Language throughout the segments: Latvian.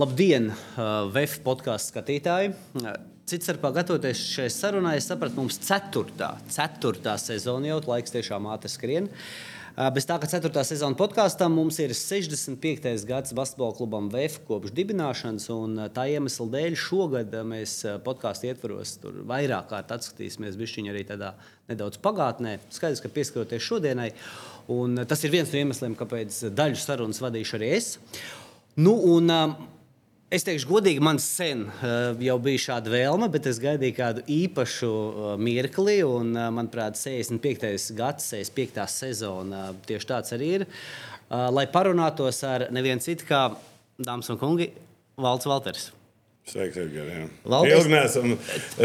Labdien, VF podkāstu skatītāji! Cits starpā gatavoties šai sarunai, es sapratu, mums ceturtā, ceturtā sezona jau laiks tiešām ātri skrien. Bez tā, ka 4. sezona podkāstam mums ir 65. gads basketbola klubam VF kopš dibināšanas, un tā iemesla dēļ šogad mēs podkāstu ietvaros vairāk kārt atskatīsimies bišķiņu arī tādā nedaudz pagātnē. Skaidrs, ka pieskaroties šodienai, un tas ir viens no iemesliem, kāpēc daļu sarunas vadīšu arī es. Nu, un, Es teikšu, godīgi, man sen uh, jau bija šāda vēlme, bet es gaidīju kādu īpašu uh, mirkli. Un, uh, manuprāt, 65. gads, 65. sezona tieši tāds arī ir. Lai parunātos ar nevienu citu kā dāmas un kungi, Valts Valters. Sveiks, Edgars. Ilgi neesam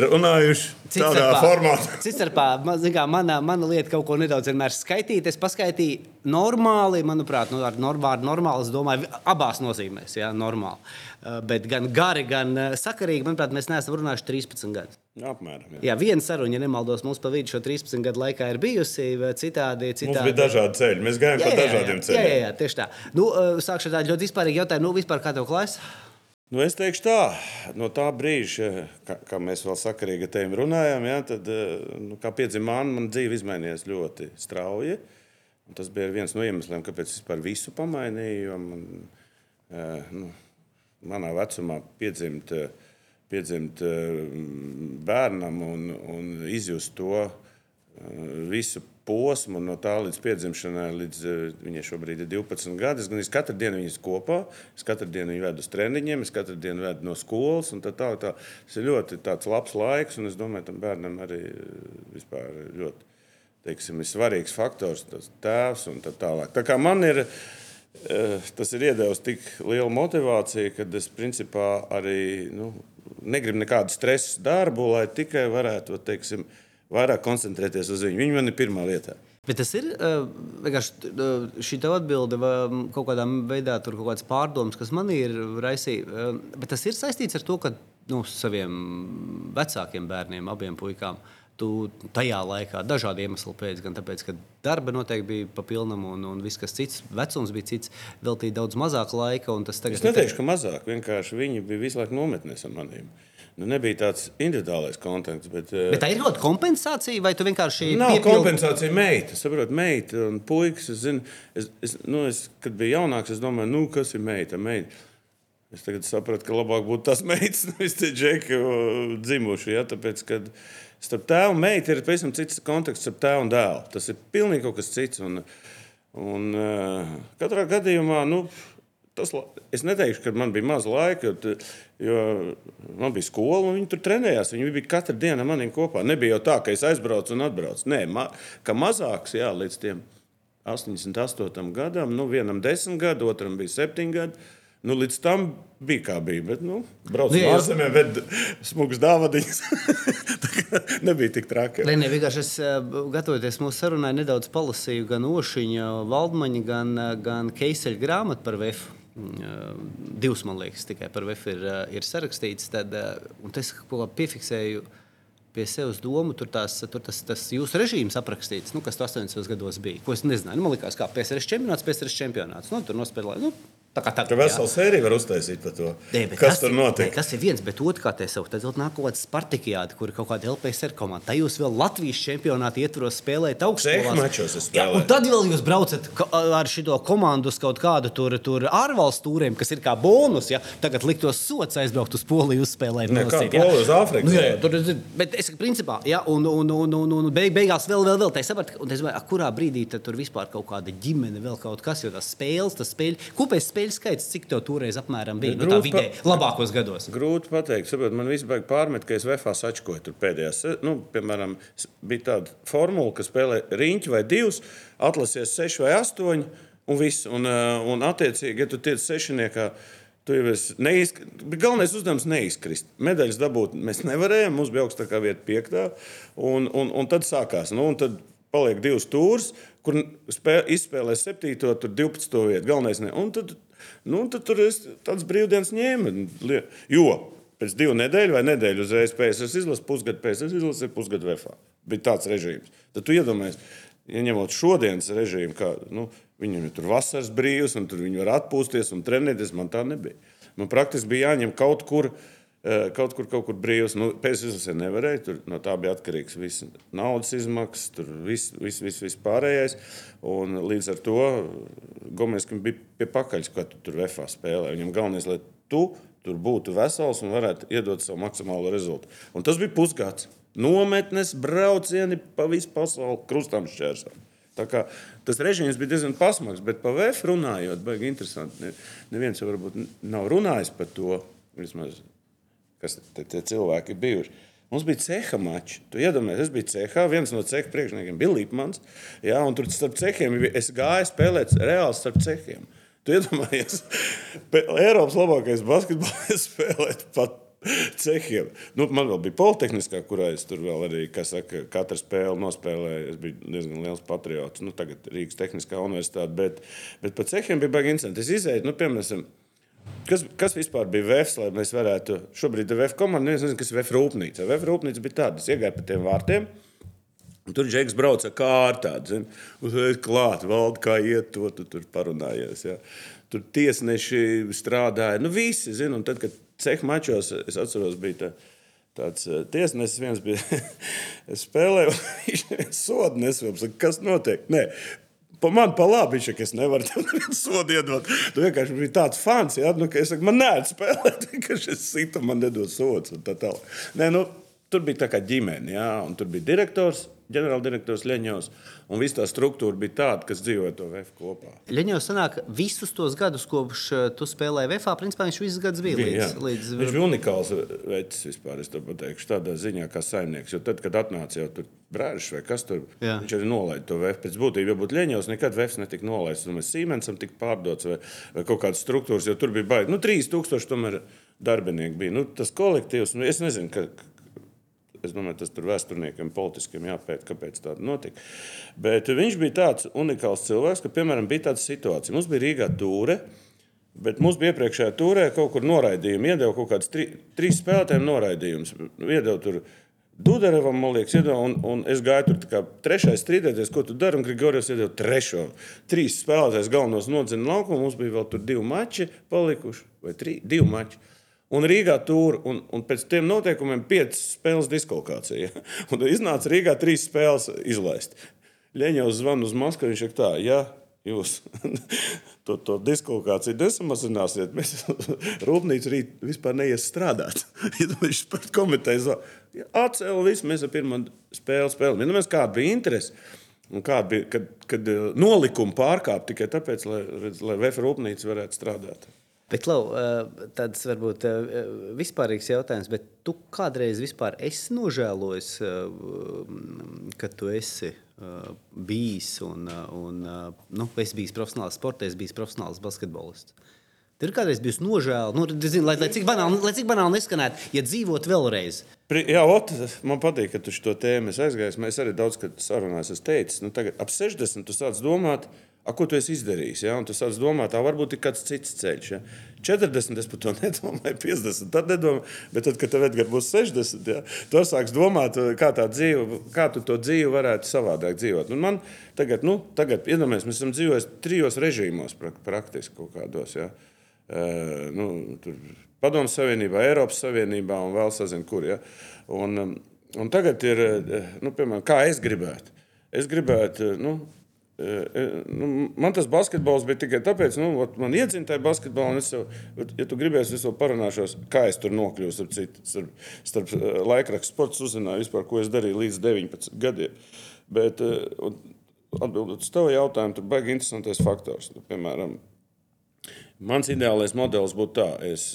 runājuši tādā Citstarpā- formātā. Citstarpā, man- kā, mana, mana lieta kaut ko nedaudz vienmēr skaitīt. Es paskaitīju normāli, manuprāt, nu, ar normālu, normāli, es domāju, abās nozīmēs, jā, normāli. Uh, Bet gan gari, gan uh, sakarīgi, manuprāt, mēs neesam runājuši 13 gadus. Apmēram. Jā. Jā, viena saruna, ja nemaldos, mums pa vidu šo 13 gadu laikā ir bijusi, vai citādi. Mums citādi. bija dažādi ceļi. Mēs gājām pa dažādiem jā, ceļiem. jā, jā, tieši tā. Nu, uh, sākšu ar tādu ļoti vispārīgu jautājumu. Nu, vispār kā tev klājas? Nu, es teikšu tā, no tā brīža, kā, kā mēs vēl sakarīgi ar tevi runājām, ja, tad, eh, nu, kā piedzima man, man dzīve izmainījās ļoti strauji. Un tas bija viens no iemesliem, kāpēc es vispār visu pamainīju. Man, eh, nu, manā vecumā piedzimt, eh, piedzimt eh, bērnam un, un izjust to eh, visu posmu, no tā līdz piedzimšanai, līdz eh, viņai šobrīd ir 12 gadi. Es gan es katru dienu viņas kopā, es katru dienu viņu vedu uz treniņiem, es katru dienu vedu no skolas. Tā, tā, tā. Tas ir ļoti labs laiks, un es domāju, tam bērnam arī eh, vispār ļoti teiksim, svarīgs faktors, tas tēvs un tā tālāk. Tā kā man ir. eh, Tas ir iedevis tik lielu motivāciju, ka es principā arī nu, negribu nekādu stresu darbu, lai tikai varētu teiksim, vairāk koncentrēties uz viņu. Viņa man ir pirmā lietā. Bet tas ir uh, vienkārši uh, šī tev atbilde, vai um, kaut kādā veidā tur kaut kādas pārdomas, kas man ir raisīja. Uh, bet tas ir saistīts ar to, ka nu, saviem vecākiem bērniem, abiem puikām, tu tajā laikā dažādu iemeslu pēc, gan tāpēc, ka darba noteikti bija pa pilnam, un, un viss, kas cits, vecums bija cits, veltīja daudz mazāk laika. Es neteikšu, ka mazāk. Vienkārši viņi bija visu laiku nometnēs ar maniem. Nu, nebija tāds individuālais kontakts. Bet, eh, Bet tā ir kaut kāda kompensācija, vai tu vienkārši Nav piepildi- kompensācija meita. Saprot, meita un puikas. Es zinu, es, es, nu, es, kad biju jaunāks, es domāju, nu, kas ir meita. meita. Es tagad sapratu, ka labāk būtu tas meitas, nevis tie džeki dzimuši. Ja? Tāpēc, kad starp tēvu un meitu ir pavisam cits konteksts starp tēvu un dēlu. Tas ir pilnīgi kas cits. Un, un, uh, katrā gadījumā. Nu, Tas, es neteikšu, ka man bija maz laika, jo, man bija skola, un viņi tur trenējās. Viņi bija katru dienu ar maniem kopā. Nebija jau tā, ka es aizbraucu un atbraucu. Nē, ma, ka mazāks, jā, līdz tiem 88 gadam, nu, vienam 10 gadi, otram bija 7 gadi. Nu, līdz tam bija kā bija. Bet, nu, jā, jūs- ārzemēm, dāvadiņas. Tā kā nebija tik traki. Nē, nē, vienkārši es eh, gatavoties mūsu sarunai, nedaudz palasīju gan Ošiņa, Valdmaņa, gan, eh, gan Keiseļa grāmatu par VF. Mm, eh, Divas, man liekas, tikai par VF ir, eh, ir sarakstīts. Tad, eh, un es kaut kā piefiksēju pie sevis domu, tur, tās, tur tas, tas jūsu režīms aprakstīts, nu, kas 80. gados bija. Ko es nezināju. Nu, man liekas, kā PSRS čempionāts, PSRS čempionāts. Nu, tur nospēlēja. Nu, tā kā tā Tur vesela sērija var uztaisīt par to. Nē, Kas tur notiek? nē, Tas ir viens, bet otrs, kā te sauc, tad vēl nāk kaut kāda Spartakijāda, kur kaut kāda LPSR komanda. Tā jūs vēl Latvijas čempionāta ietvaros mačos es Jā, un tad vēl jūs braucat ar šo komandu uz kaut kādu tur, tur ārvalstu tūriem, kas ir kā bonus. Ja? Tagad liktos sots aizbraukt uz Poliju uzspēlēt. Ne, kā? Polija uz Āfriku Nu, jā, jā, tur, bet es principā, ja, un, un, un, un, un beig, beigās vēl, vēl, vēl tā sapratu, un es domāju, kurā brīdī tad tur vispār kaut kāda ģimene, vēl kaut kas, jo tas spēles, tas spēļu, kopējais spēļu skaits, cik tev toreiz apmēram bija, nu, tā vidē, labākos gados. Grūti pateikt, saprot, man bija pārmet, ka es VFā sačkoju tur pēdējās. se- Nu, piemēram, bija tāda formula, ka spēlē riņķi vai divus, atlasies seši vai astoņi, un viss. Un, eh, un attiecīgi, ja tu tiec sešiniekā, tu jau esi neizkrist. Galvenais uzdevums neizkrist. Medaļas dabūt mēs nevarējām, mums bija augstākā vieta piektā, un, un, un tad sākās. Nu, un tad paliek divas stūres, kur spē, izspēlē septīto, tur 12. vietu. Galvenais ne. Un tad, nu, tad tur es tāds brīvdienas ņēmu. Jo pēc divu nedēļu vai nedēļu uzreiz PSS izlases, pusgadu PSS izlases, pusgadu VFA. Bija tāds režīms. Tad tu iedomājies, ja ņemot šodienas režīmu, kā nu, viņam ir tur vasaras brīvs, un tur viņi var atpūsties un trenēties, man tā nebija. Man praktiski bija jāņem kaut kur. eh, Kaut kur, kaut kur brīvs. Nu, pēc tam es nevarēju. Tur no tā bija atkarīgs viss naudas izmaksas, tur viss vis, vis, vis pārējais. Un līdz ar to Gomes bija pie pakaļas, kad tu tur VFā spēlē. Viņam galvenais, lai tu tur būtu vesels un varētu iedot savu maksimālo rezultātu. Un tas bija pusgads. Nometnes, braucieni pa visu pasauli, krustām šķērsām. Kā Tas režīms bija diezgan pasmags, bet par VF runājot, baigi interesanti. Ne, neviens jau varbūt nav runājis par to, vismaz, kas te, te cilvēki ir bijuši. Mums bija ceha mači. Tu iedomājies, es biju cehā. Viens no ceha priekšniekiem bija Lipmans. Jā, un tur starp cehiem es gāju spēlēt reāli starp cehiem. Tu iedomājies, Eiropas labākais basketbols spēlēt pat cehiem. Nu, man vēl bija politehniskā, kurā es tur vēl arī, kā saka, katru spēli nospēlēju. Es biju diezgan liels patriots. Nu, tagad Rīgas Tehniskā universitāte, bet, bet par cehiem bija baigi interesanti. Es izēju, nu, piemēram, Kas, kas vispār bija VFs, lai mēs varētu. Šobrīd ir VF komanda, neviens nezina, kas ir VF rūpnīca. VF rūpnīca bija tāda, es iegāju pa tiem vārtiem. un Tur Džeks brauca kā ar tādu, uzreiz klāt, valda, kā iet, to tu tur parunājies. Ja. Tur tiesneši strādāja, nu visi, zin, un tad, kad ceha mačos, es atceros, bija tā, tāds eh, tiesnesis, viens bija spēlē, un viņš sodu nesvēl, kas notiek. Nē, Pa man pa labi, viņš saka, es nevaru tam nevienu sodu iedot. Tu vienkārši biji tāds fans, ja? nu, ka es saku, man nē, spēlēt, vienkārši es situ, man nedod sods un tā tālāk. Nē, nu, tur bija tā kā ģimene, ja? un tur bija direktors, ģenerāldirektors Leņņos, un viss tā struktūra bija tāda, kas dzīvoja to VF kopā. Ļeņos sanāk, visus tos gadus, kopš uh, tu spēlēji VFā, principā viņš visus gadus bija līdz, līdz Viņš bija unikāls veids vispār, es to pateikšu, tādā ziņā kā saimnieks. Jo tad, kad atnāca jau tur brāļš vai kas tur, Jā. viņš arī nolaida to VF. Pēc būtības, ja būtu Leņķis, nekad VF netika nolaists. Mēs Siemensam tika pārdots vai, vai kaut kādas struktūras, jo tur bija baigi. Nu, 3000 tomēr darbinieki bija. Nu, tas kolektīvs, nu, es nezinu, ka, Es domāju, tas tur vēsturniekiem, politiskiem jāpēta, kāpēc tā notika. Bet viņš bija tāds unikāls cilvēks, ka, piemēram, bija tāda situācija. Mums bija Rīgā tūre, bet mums bija iepriekšējā tūrē kaut kur noraidījumi. Iedeva kaut kādas tri, trīs spēlētājiem noraidījumus. Iedeva tur Dudarevam, man liekas, iedeva, un, un es gāju tur kā trešais strīdēties, ko tu dari, Grigorijs iedeva trešo. Trīs spēlētājs galvenos nodzina laukumu, mums bija vēl tur divi mači palikuši, vai trī, divi mači. Un Rīgā tur, un, un pēc tam noteikumiem, piecas spēles diskvalifikācija. Un tad iznāca Rīgā trīs spēles izlaist. Ļeņķis zvana uz Maskavu. Viņš saka, tā, ja jūs to, to diskvalifikāciju nesamazināsiet, mēs rūpnīca rīt vispār neies strādāt. Ja viņš pat komitejas atcēla visu, mēs ar pirmo spēli spēlējām. Ja kāda bija interese? Un kāda bija, kad, kad eh, nolikuma pārkāpa tikai tāpēc, lai, redz, lai VF rūpnīca varētu strādāt? Bet, Lau, eh, tāds varbūt eh, vispārīgs jautājums, bet tu kādreiz vispār esi nožēlojis, eh, ka tu esi bijis un, un nu, esi bijis profesionāls sports, bijis profesionāls basketbolists? Tur kādreiz bijusi nožēla, nu, zin, lai, lai, cik banāli, lai cik banāli neskanētu, ja dzīvot vēlreiz. Pri- Jā, ot, man patīk, ka tu šo tēmu esi aizgājis. Mēs arī daudz sarunājāmies. Es teicu, nu, tagad ap 60 tu sāc domāt, a, ko tu esi izdarījis. Ja? Un tu sāc domāt, tā varbūt ir kāds cits ceļš. Ja? 40 es par to nedomāju, 50 tad nedomāju. Bet tad, kad tev Edgars būs 60, ja? tu sāks domāt, kā, tā dzīve, kā tu to dzīvi varētu savādāk dzīvot. Un man tagad, nu, tagad iedomājamies, mēs esam dzīvojuši trijos režīmos prak- praktiski kaut kādos. Ja? Uh, nu, Padomu Savienībā, Eiropas Savienībā un vēl sazinu, kur. Ja? Un, um, un tagad ir, eh, nu, piemēram, kā es gribētu. Es gribētu, eh, nu, eh, nu, man tas basketbols bija tikai tāpēc, nu, ot, man iedzina tajā basketbolā, es jau, ja tu gribēsi, es vēl parunāšos, kā es tur nokļuvu, starp, citu, starp, starp laikrakstu sports uzzināju vispār, ko es darīju līdz 19 gadiem. Bet, atbildot uz tavu jautājumu, tur baigi interesantais faktors. Nu, piemēram, Mans ideālais modelis būtu tā, es,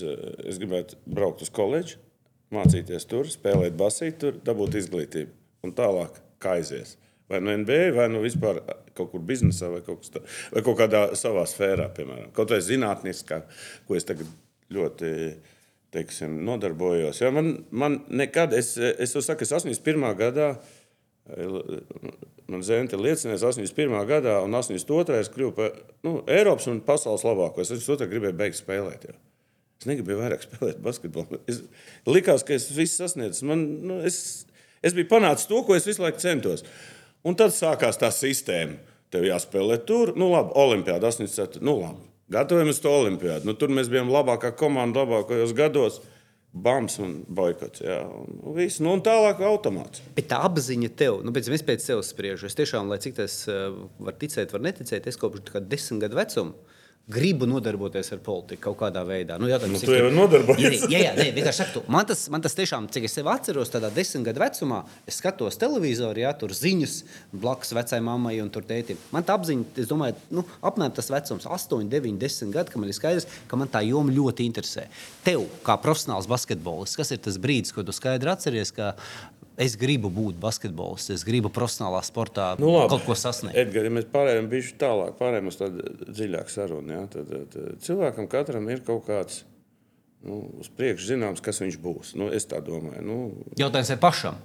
es gribētu braukt uz koledžu, mācīties tur, spēlēt basīti, tur dabūt izglītību. Un tālāk, kā aizies. Vai no NBA, vai no vispār kaut kur biznesā, vai kaut, tā, vai kaut kādā savā sfērā, piemēram. Kaut vai zinātniskā, ko es tagad ļoti teiksim, nodarbojos. Ja, man, man nekad, es, es to saku, es 81. gadā. Man zina, liecinājums 81. gadā un 82. es kļuvu par nu, Eiropas un pasaules labāko. Es to gribēju beigt spēlēt. Jā. Es negribēju vairāk spēlēt basketbolu. Es likās, ka es visu sasniedzu. Man, nu, es, es biju panācis to, ko es visu laiku centos. Un tad sākās tā sistēma. Tev jāspēlē tur, nu labi, Olimpijāda 84. Nu labi. gatavojamies to olimpiādu. Nu, tur mēs bijām labākā komanda labākajos gados. Bams un boikots. Jā, un, viss, nu, un tālāk automāts. Bet tā apziņa tev, nu, pēc, es pēc sevis spriežu. Es tiešām, lai cik tas uh, var ticēt, var neticēt, es kopš desmit gadu vecuma gribu nodarboties ar politiku kaut kādā veidā. Nu, jautājums, nu, tu jau nodarbojies. Jā, jā, nē, vienkārši saku, man tas, man tas tiešām, cik es sev atceros, tādā desmit gadu vecumā, es skatos televizoru, jā, tur ziņas blakus vecai mammai un tur tētim. Man tā apziņa, es domāju, nu, apmēram tas vecums, 8, 9, 10 gadi, ka man ir skaidrs, ka man tā joma ļoti interesē. Tev, kā profesionāls basketbolists, kas ir tas brīdis, kad tu skaidri atceries, ka es gribu būt basketbolists, es gribu profesionālā sportā nu, labi. kaut ko sasniegt. Edgars, ja mēs pārējām bijuši tālāk, pārējām uz tādu dziļāku sarunu, ja, tad, tad cilvēkam katram ir kaut kāds. Nu, uz priekšu zināms, kas viņš būs. Nu, es tā domāju. Nu, Jautājums ir pašam.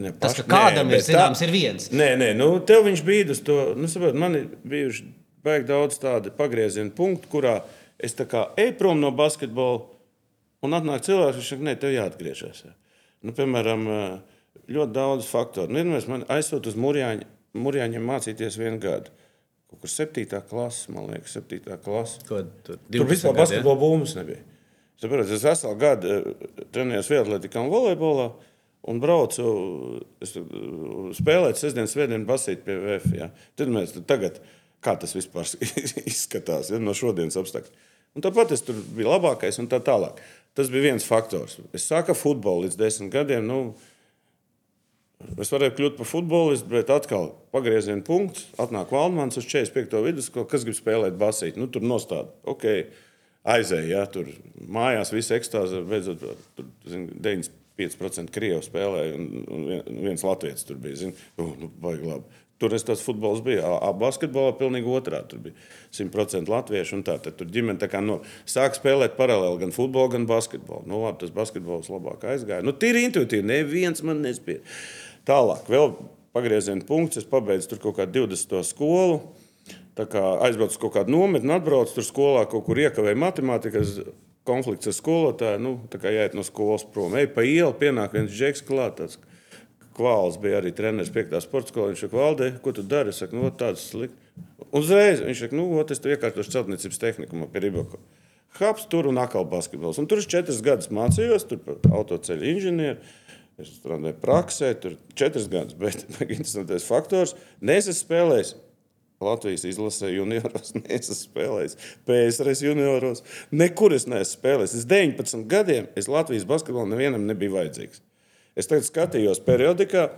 Ne, paš, Tas, ka kādam nē, ir zināms, tā, ir viens. Nē, nē, nu, tev viņš bija uz to. Nu, saprot, man ir bijuši baigi daudz tādu pagriezienu punktu, kurā es tā kā eju prom no basketbola, un atnāk cilvēks, kurš saka, nē, tev jāatgriežas. Nu, piemēram, uh, ļoti daudz faktoru. Vienmēr man aizsūta uz Mūrjāņu, Mūrjāņiem mācīties vienu gadu. Kaut kur 7. klases, man liekas, 7. klases. Ko, tur, tur vispār basketbola ja? būmas nebija. Saprāt, es veselu gadu eh, trenējos vietlatikā un volejbolā. Un braucu es, eh, spēlēt sestdienas, svētdienas basīt pie VF. Ja. Tad mēs tagad, kā tas vispār izskatās ja, no šodienas apstākļiem. Un tāpat es tur biju labākais un tā tālāk. Tas bija viens faktors. Es sāku futbolu līdz desmit gadiem. Nu, Es varēju kļūt par futbolistu, bet atkal pagrieziena punkts. Atnāk Valdmans uz 45. vidusskolu, kas grib spēlēt basīti. Nu, tur nostāda. Okay. Aizēja, ja, tur mājās viss ekstāze, beidzot, tur zin, 95% krievu spēlēja, un, un viens latviečs tur bija. Zin, uh, nu, labi. Tur es tāds futbols biju. A, basketbolā pilnīgi otrādi. Tur bija 100% latviešu. Tā, tur ģimene kā, no, sāk spēlēt paralēli gan futbolu, gan basketbolu. Nu, labi, tas basketbols labāk aizgāja. Nu, Tīri intuitīvi. Neviens man nespēja. Tālāk, vēl pagrieziena punkts. Es pabeidzu tur kaut kādu 20. skolu. Kā aizbraucu uz kaut kādu nometni, atbraucu tur skolā, kaut kur iekavēju matemātikas konflikts ar skolotāju. Nu, tā kā jāiet no skolas prom. Ej pa ielu, pienāk viens džeks klāt. Tāds. Kvāls bija arī treneris 5. sporta skolā. Viņš saka, Valdē, ko tu dari? Es saku, nu, tāds slikts. Uzreiz viņš saka, nu, ot, es tur iekārtošu celtniecības tehnikumā pie Ribaka. Haps tur un atkal basketbols. Un tur es četras gadus mācījos, tur par autoceļu inženieri. Es strādāju praksē, tur četras gadus, bet interesantais faktors - neesmu spēlējis. Latvijas izlasē junioros, neesmu spēlējis. PSRS junioros, nekur es neesmu spēlējis. Es 19 gadiem es Latvijas basketbolā nevienam nebija vajadzīgs. Es tagad skatījos periodikā,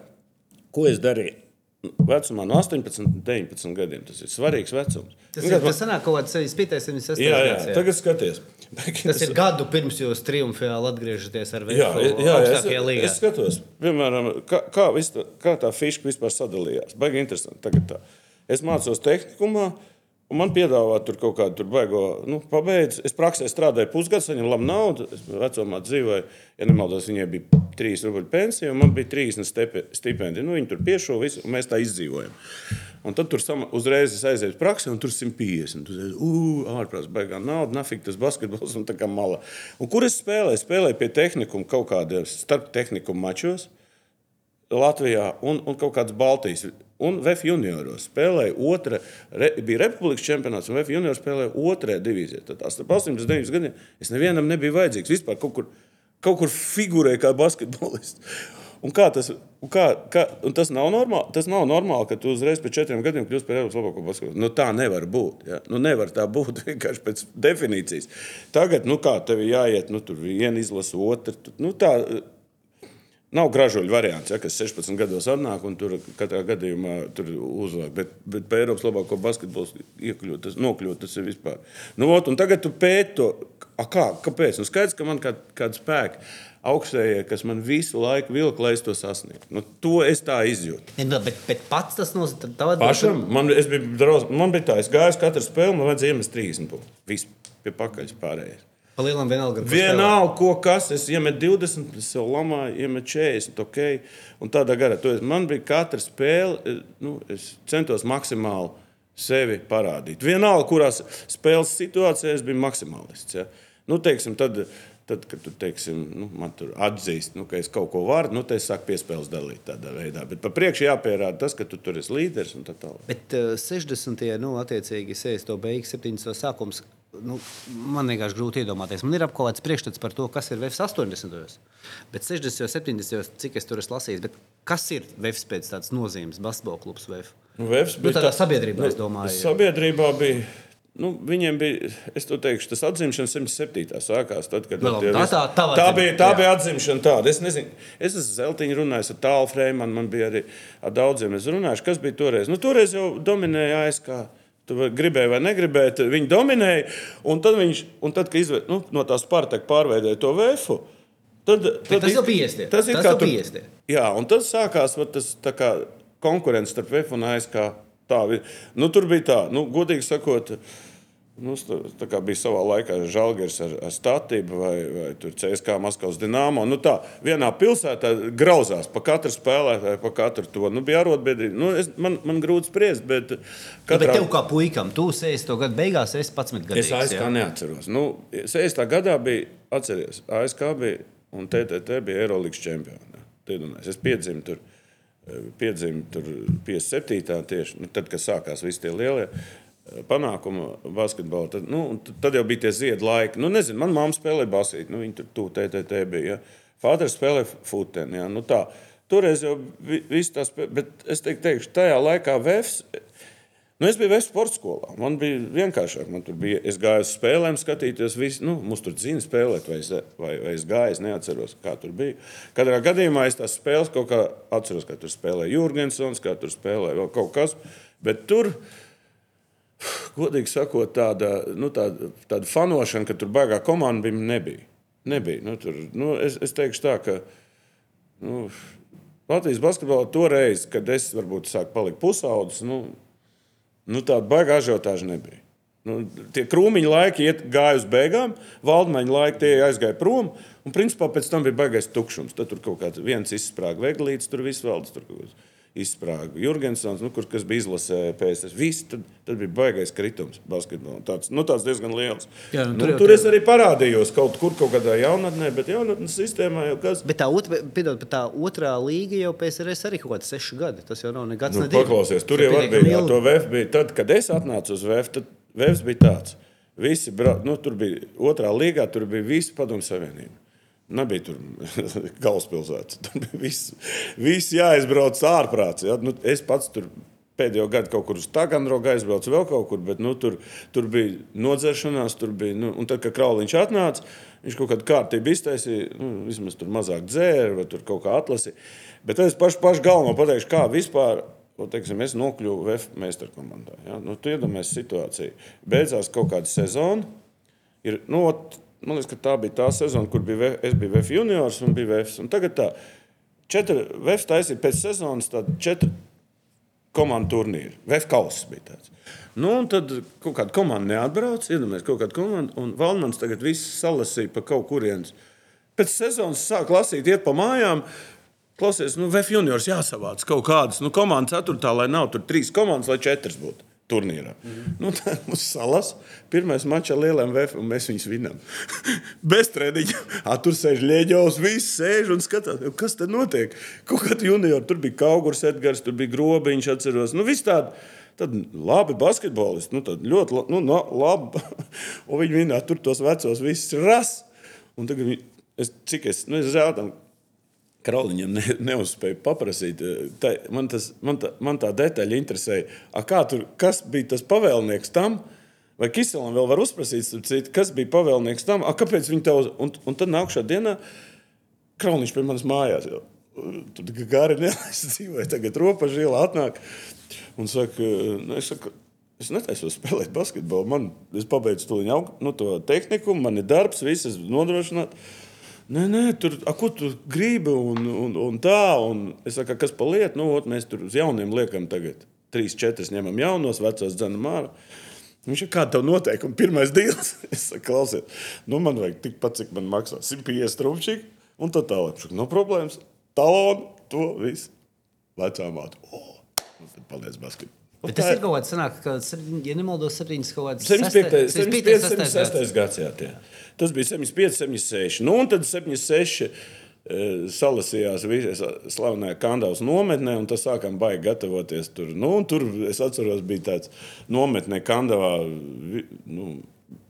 ko es darīju. Vecumā no 18 līdz 19 gadiem. Tas ir svarīgs vecums. Tas, ir, tas sanāk kaut kāds 75, 76 jā. Jā, tagad skaties. Tas ir gadu pirms jūs triumfāli atgriežaties ar viņu. Jā, jā, es, līgā. es skatos, piemēram, kā, kā, vis, kā tā fiška vispār sadalījās. Baigi interesanti. Tagad tā. Es mācos tehnikumā. Un man piedāvā tur kaut kādu tur baigo, nu, pabeidz. Es praksē strādāju pusgadu, saņēmu labu naudu. Es vecumā dzīvoju, ja nemaldos, viņai bija 3 rubļu pensija, un man bija 30 stipendija. Nu, viņi tur piešo visu, un mēs tā izdzīvojam. Un tad tur sama, uzreiz uz praksi, un tur 150. Tur ir ārprāts, baigā nauda, nafik tas basketbols un tā kā mala. Un kur es spēlēju? Spēlēju pie tehnikuma kaut kādiem starp tehnikuma mačos Latvijā un, un kaut kādas Baltijas. Un VF junioros spēlēja otrā, re, bija Republikas čempionāts, un VF junioros spēlēja otrajā divīzijā. Tad tās 89 gadiem es nevienam nebiju vajadzīgs. Vispār kaut kur, kaut kur figurēja kā basketbolists. Un kā tas, un kā, kā, un tas, nav normāli, tas nav normāli, ka tu uzreiz pēc četriem gadiem kļūsi par Eiropas labāko basketbolu. Nu, tā nevar būt. Ja? Nu, nevar tā būt vienkārši pēc definīcijas. Tagad, nu, kā tev jāiet, nu, tur viena izlasa, otra. Nu, tā, Nav gražuļu variants, ja, kas 16 gados atnāk un tur katrā gadījumā uzvāk. Bet, bet pēc Eiropas labāko basketbolu iekļūt, tas, nokļūt, tas ir vispār. Nu, ot, tagad tu pēti to, a, kā, kāpēc? Nu, skaidrs, ka man kā, kāda spēka augstējie, kas man visu laiku vilka, lai es to sasniegtu. Nu, to es tā izjūtu. Ne, bet, bet pats tas nozīmē, Pašam, man, biju drauz, man bija tā, es gāju uz katru spēli, man vajadzēja iemest 30 punktus. Viss pie pakaļas pārējais. Palielinām vienalga. Vienalga, ko kas. Es iemetu 20, es jau lamāju, iemetu 40. Okay. Un tādā garā. Man bija katra spēle, eh, nu, es centos maksimāli sevi parādīt. Vienalga, kurās spēles situācijā es biju maksimālists. Ja. Nu, teiksim, tad, tad, kad tu teiksim, nu, man tur atzīst, nu, ka es kaut ko varu, nu, tad es sāku piespēles dalīt tādā veidā. Bet pa priekšu jāpierāda tas, ka tu tur esi līderis un tā tālāk. Bet uh, 60. nu, attiecīgi, es to beigu, 70. sākums Nu, man vienkārši grūti iedomāties. Man ir apgādāts priekšstats par to, kas ir VFS 80. Bet 60. un 70. cik es tur esmu lasījis, bet kas ir VFS pēc tādas nozīmes, basketbola klubs VFS? Nu, Vefs Nu, bija tādā tā- sabiedrībā, nu, es domāju. Sabiedrībā bija. Nu, viņiem bija, es to teikšu, tas atzimšana 107. sākās. Tad, kad tie tā- tā- tā atzim- bija, tā bija atzimšana tāda. Es nezinu, es esmu Zeltiņu runājis ar tālu frēmu, man bija arī ar daudziem. Es runāju, kas bija toreiz. Nu, toreiz jau dominēja ASK. Tu gribēji vai negribēji, tad viņi dominēja. Un tad, viņš, un tad kad izve, nu, no tās pārteka pārveidēja to vēfu, tad, tad tas 50. Tas ir Tas kā jau tur- 50. Jā, un tad sākās tas tā kā konkurence starp VF un ASK. Tā, nu, tur bija tā, nu, godīgi sakot, nu, tā kā bija savā laikā Žalgers ar, ar statību vai, vai CSK Maskavas Dienāmo. Nu, tā, vienā pilsētā grauzās pa katru spēlētāju, pa katru to. Nu, bija arotbiedrība. Nu, es, man, man grūti spriest, bet Nu, katrā... bet tev kā puikam, tu sēsi to gadu beigās, es 11 gadus. Es ASK neatceros. Nu, 60. gadā bija, atceries, ASK bija un TTT bija Eirolandes čempioni. Es piedzimu tur, piedzimu tur 57. tieši nu, tad, kad sākās visi tie lielie. eh, Panākumi basketbolā. Tad, nu, tad- jau bija tie ziedu laiki. Nu, nezinu, man mamma spēlēja basīt. Nu, viņa tur tu, TTT bija. Ja. Fāters spēlēja futeni. Ja. Nu, tā. Toreiz jau viss tas, bet es teiktu, tajā laikā VFS Nu, es biju Vēstures skolā. Man bija vienkāršāk. Man bija, es gāju uz spēlēm, skatīties, visi, nu, mums tur zina spēlēt, vai es, vai, vai es gāju. Es neatceros, kā tur bija. Katrā gadījumā es tās spēles kaut kā atceros, kā tur spēlēja Jurgensons, kā tur spēlēja vēl kaut kas. Bet tur, godīgi sakot, tāda, nu, tāda, tāda fanošana, ka tur baigā komanda bija, nebija. nebija. Nu, tur, nu, es, es teikšu tā, ka. Nu, Latvijas basketbolā toreiz, kad es varbūt sāku palikt pusaudzis, nu, Nu, tāda baigā ažiotāža nebija. Nu, tie krūmiņa laiki iet, gāja uz beigām, valdmaņa laiki aizgāja prom. Un, principā, pēc tam bija baigais tukšums. Tad tur kaut kāds viens izsprāga veglīts, tur viss valdes. Tur kaut kas izsprāga Jurgensons, nu, kur, kas bija izlasē PSS. Viss, tad, tad bija baigais kritums basketbolā. Tāds, nu, tāds diezgan liels. Jā, nu, nu, tur jau tur tā- es arī parādījos kaut kur, kaut kādā jaunatnē, bet jaunatnes sistēmā jau kas. Bet tā, otra, piedod, bet tā otrā līga jau PSRS arī kaut kāds seši gadi. Tas jau nav nekas Nu, paklausies, tur jau bija. Jā, to VF bija. Tad, kad es atnācu uz VF, tad VF bija tāds. Visi, bra... nu, tur bija otrā līgā, tur bija visi padomu savienība. Nebija tur galvaspilsēta. Tur bija viss, viss jāizbrauc ārprāts. Ja? Nu, es pats tur pēdējo gadu kaut kur uz Taganrogu aizbraucu, vēl kaut kur, bet nu, tur, tur bija nodzeršanās. Tur bija, nu, un tad, kad Krauliņš atnāca, viņš kaut kādu kārtību iztaisīja, nu, vismaz tur mazāk dzēra vai tur kaut kā atlasīja. Bet tad es pašu, pašu galveno pateikšu, kā vispār. Nu, teiksim, es nokļuvu VF meistara komandā. Ja? Nu, tu iedomājies situāciju. Beidzās kaut kāda sezona. Ir, nu, ot, man liekas, ka tā bija tā sezona, kur bija, es biju VF juniors un bija VF. Un tagad tā, četri VF taisīja pēc sezonas četru komandu turnīru. VF kausa bija tāds. Nu, un tad kaut kāda komanda neatbrauc, iedomājieties, kaut kāda komanda, un Valmans tagad viss salasīja pa kaut kurienes. Pēc sezonas sāk lasīt, iet pa mājām. Klausies, nu, VF juniors jāsavāc kaut kādas nu, komandas ceturtā, lai nav tur trīs komandas, lai četras būtu turnīrā. Mm -hmm. nu, tā mums salas. Pirmais mačs ar lieliem VF, un mēs viņus vinam. Bez treniņa. A, tur sēž Lieģovs, viss sēž un skatās, "Nu, kas tur notiek. Kaut kāda juniori, tur bija Kaugurs, Edgars, tur bija Grobiņš, atceros. Nu, viss tādi. Tad labi basketbolisti, nu, tad ļoti nu, no, labi. un viņi vinā tur tos vecos visus ras. Un tagad, viņi- es, cik es, nu, es zētam, Krauliņam ne, neuzspēju paprasīt. Tā, man, tas, man, tā, man tā detaļa interesēja, A, tur, kas bija tas pavēlnieks tam. Vai Kiselam vēl var uzprasīt, citu, kas bija pavēlnieks tam, A, kāpēc viņi tev. Un, un tad nākamā dienā Krauliņš pie manas mājās jau. Tur gari nelaists dzīvoja, tagad ropažu ielā atnāk un saka, nu, es saku, es netaisos spēlēt basketbolu. Man, es pabeidzu to, nu, to tehniku, man ir darbs, viss ir nodrošināts. Nē, nē, tur a, ko tu gribi un, un, un tā. Un es saku, kas pa lietu, nu, ot, mēs tur uz jauniem liekam tagad. Trīs, četras ņemam jaunos, vecos dzenam ārā. Viņš ir kāda tev noteikuma, pirmais dīls. Es saku, klausies, nu man vajag tikpat, cik man maksā 150 rupšīgi, un tā tālāk. Saka, no problēmas, talonu, to visu. Vecā māte, oh, un tad paliec basketbolā. Bet tas ir kaut kāds, sanāk, ka, ja nemaldos, septiņas kaut kādas 75, 75, 76. 76 gads. Jā, tie. Tas bija 75, 76. Nu, un tad 76 eh, salasījās visas slavenajā Kandavas nometnē, un tas sākām baigi gatavoties tur. Nu, tur es atceros, bija tāds nometnē Kandavā. Nu,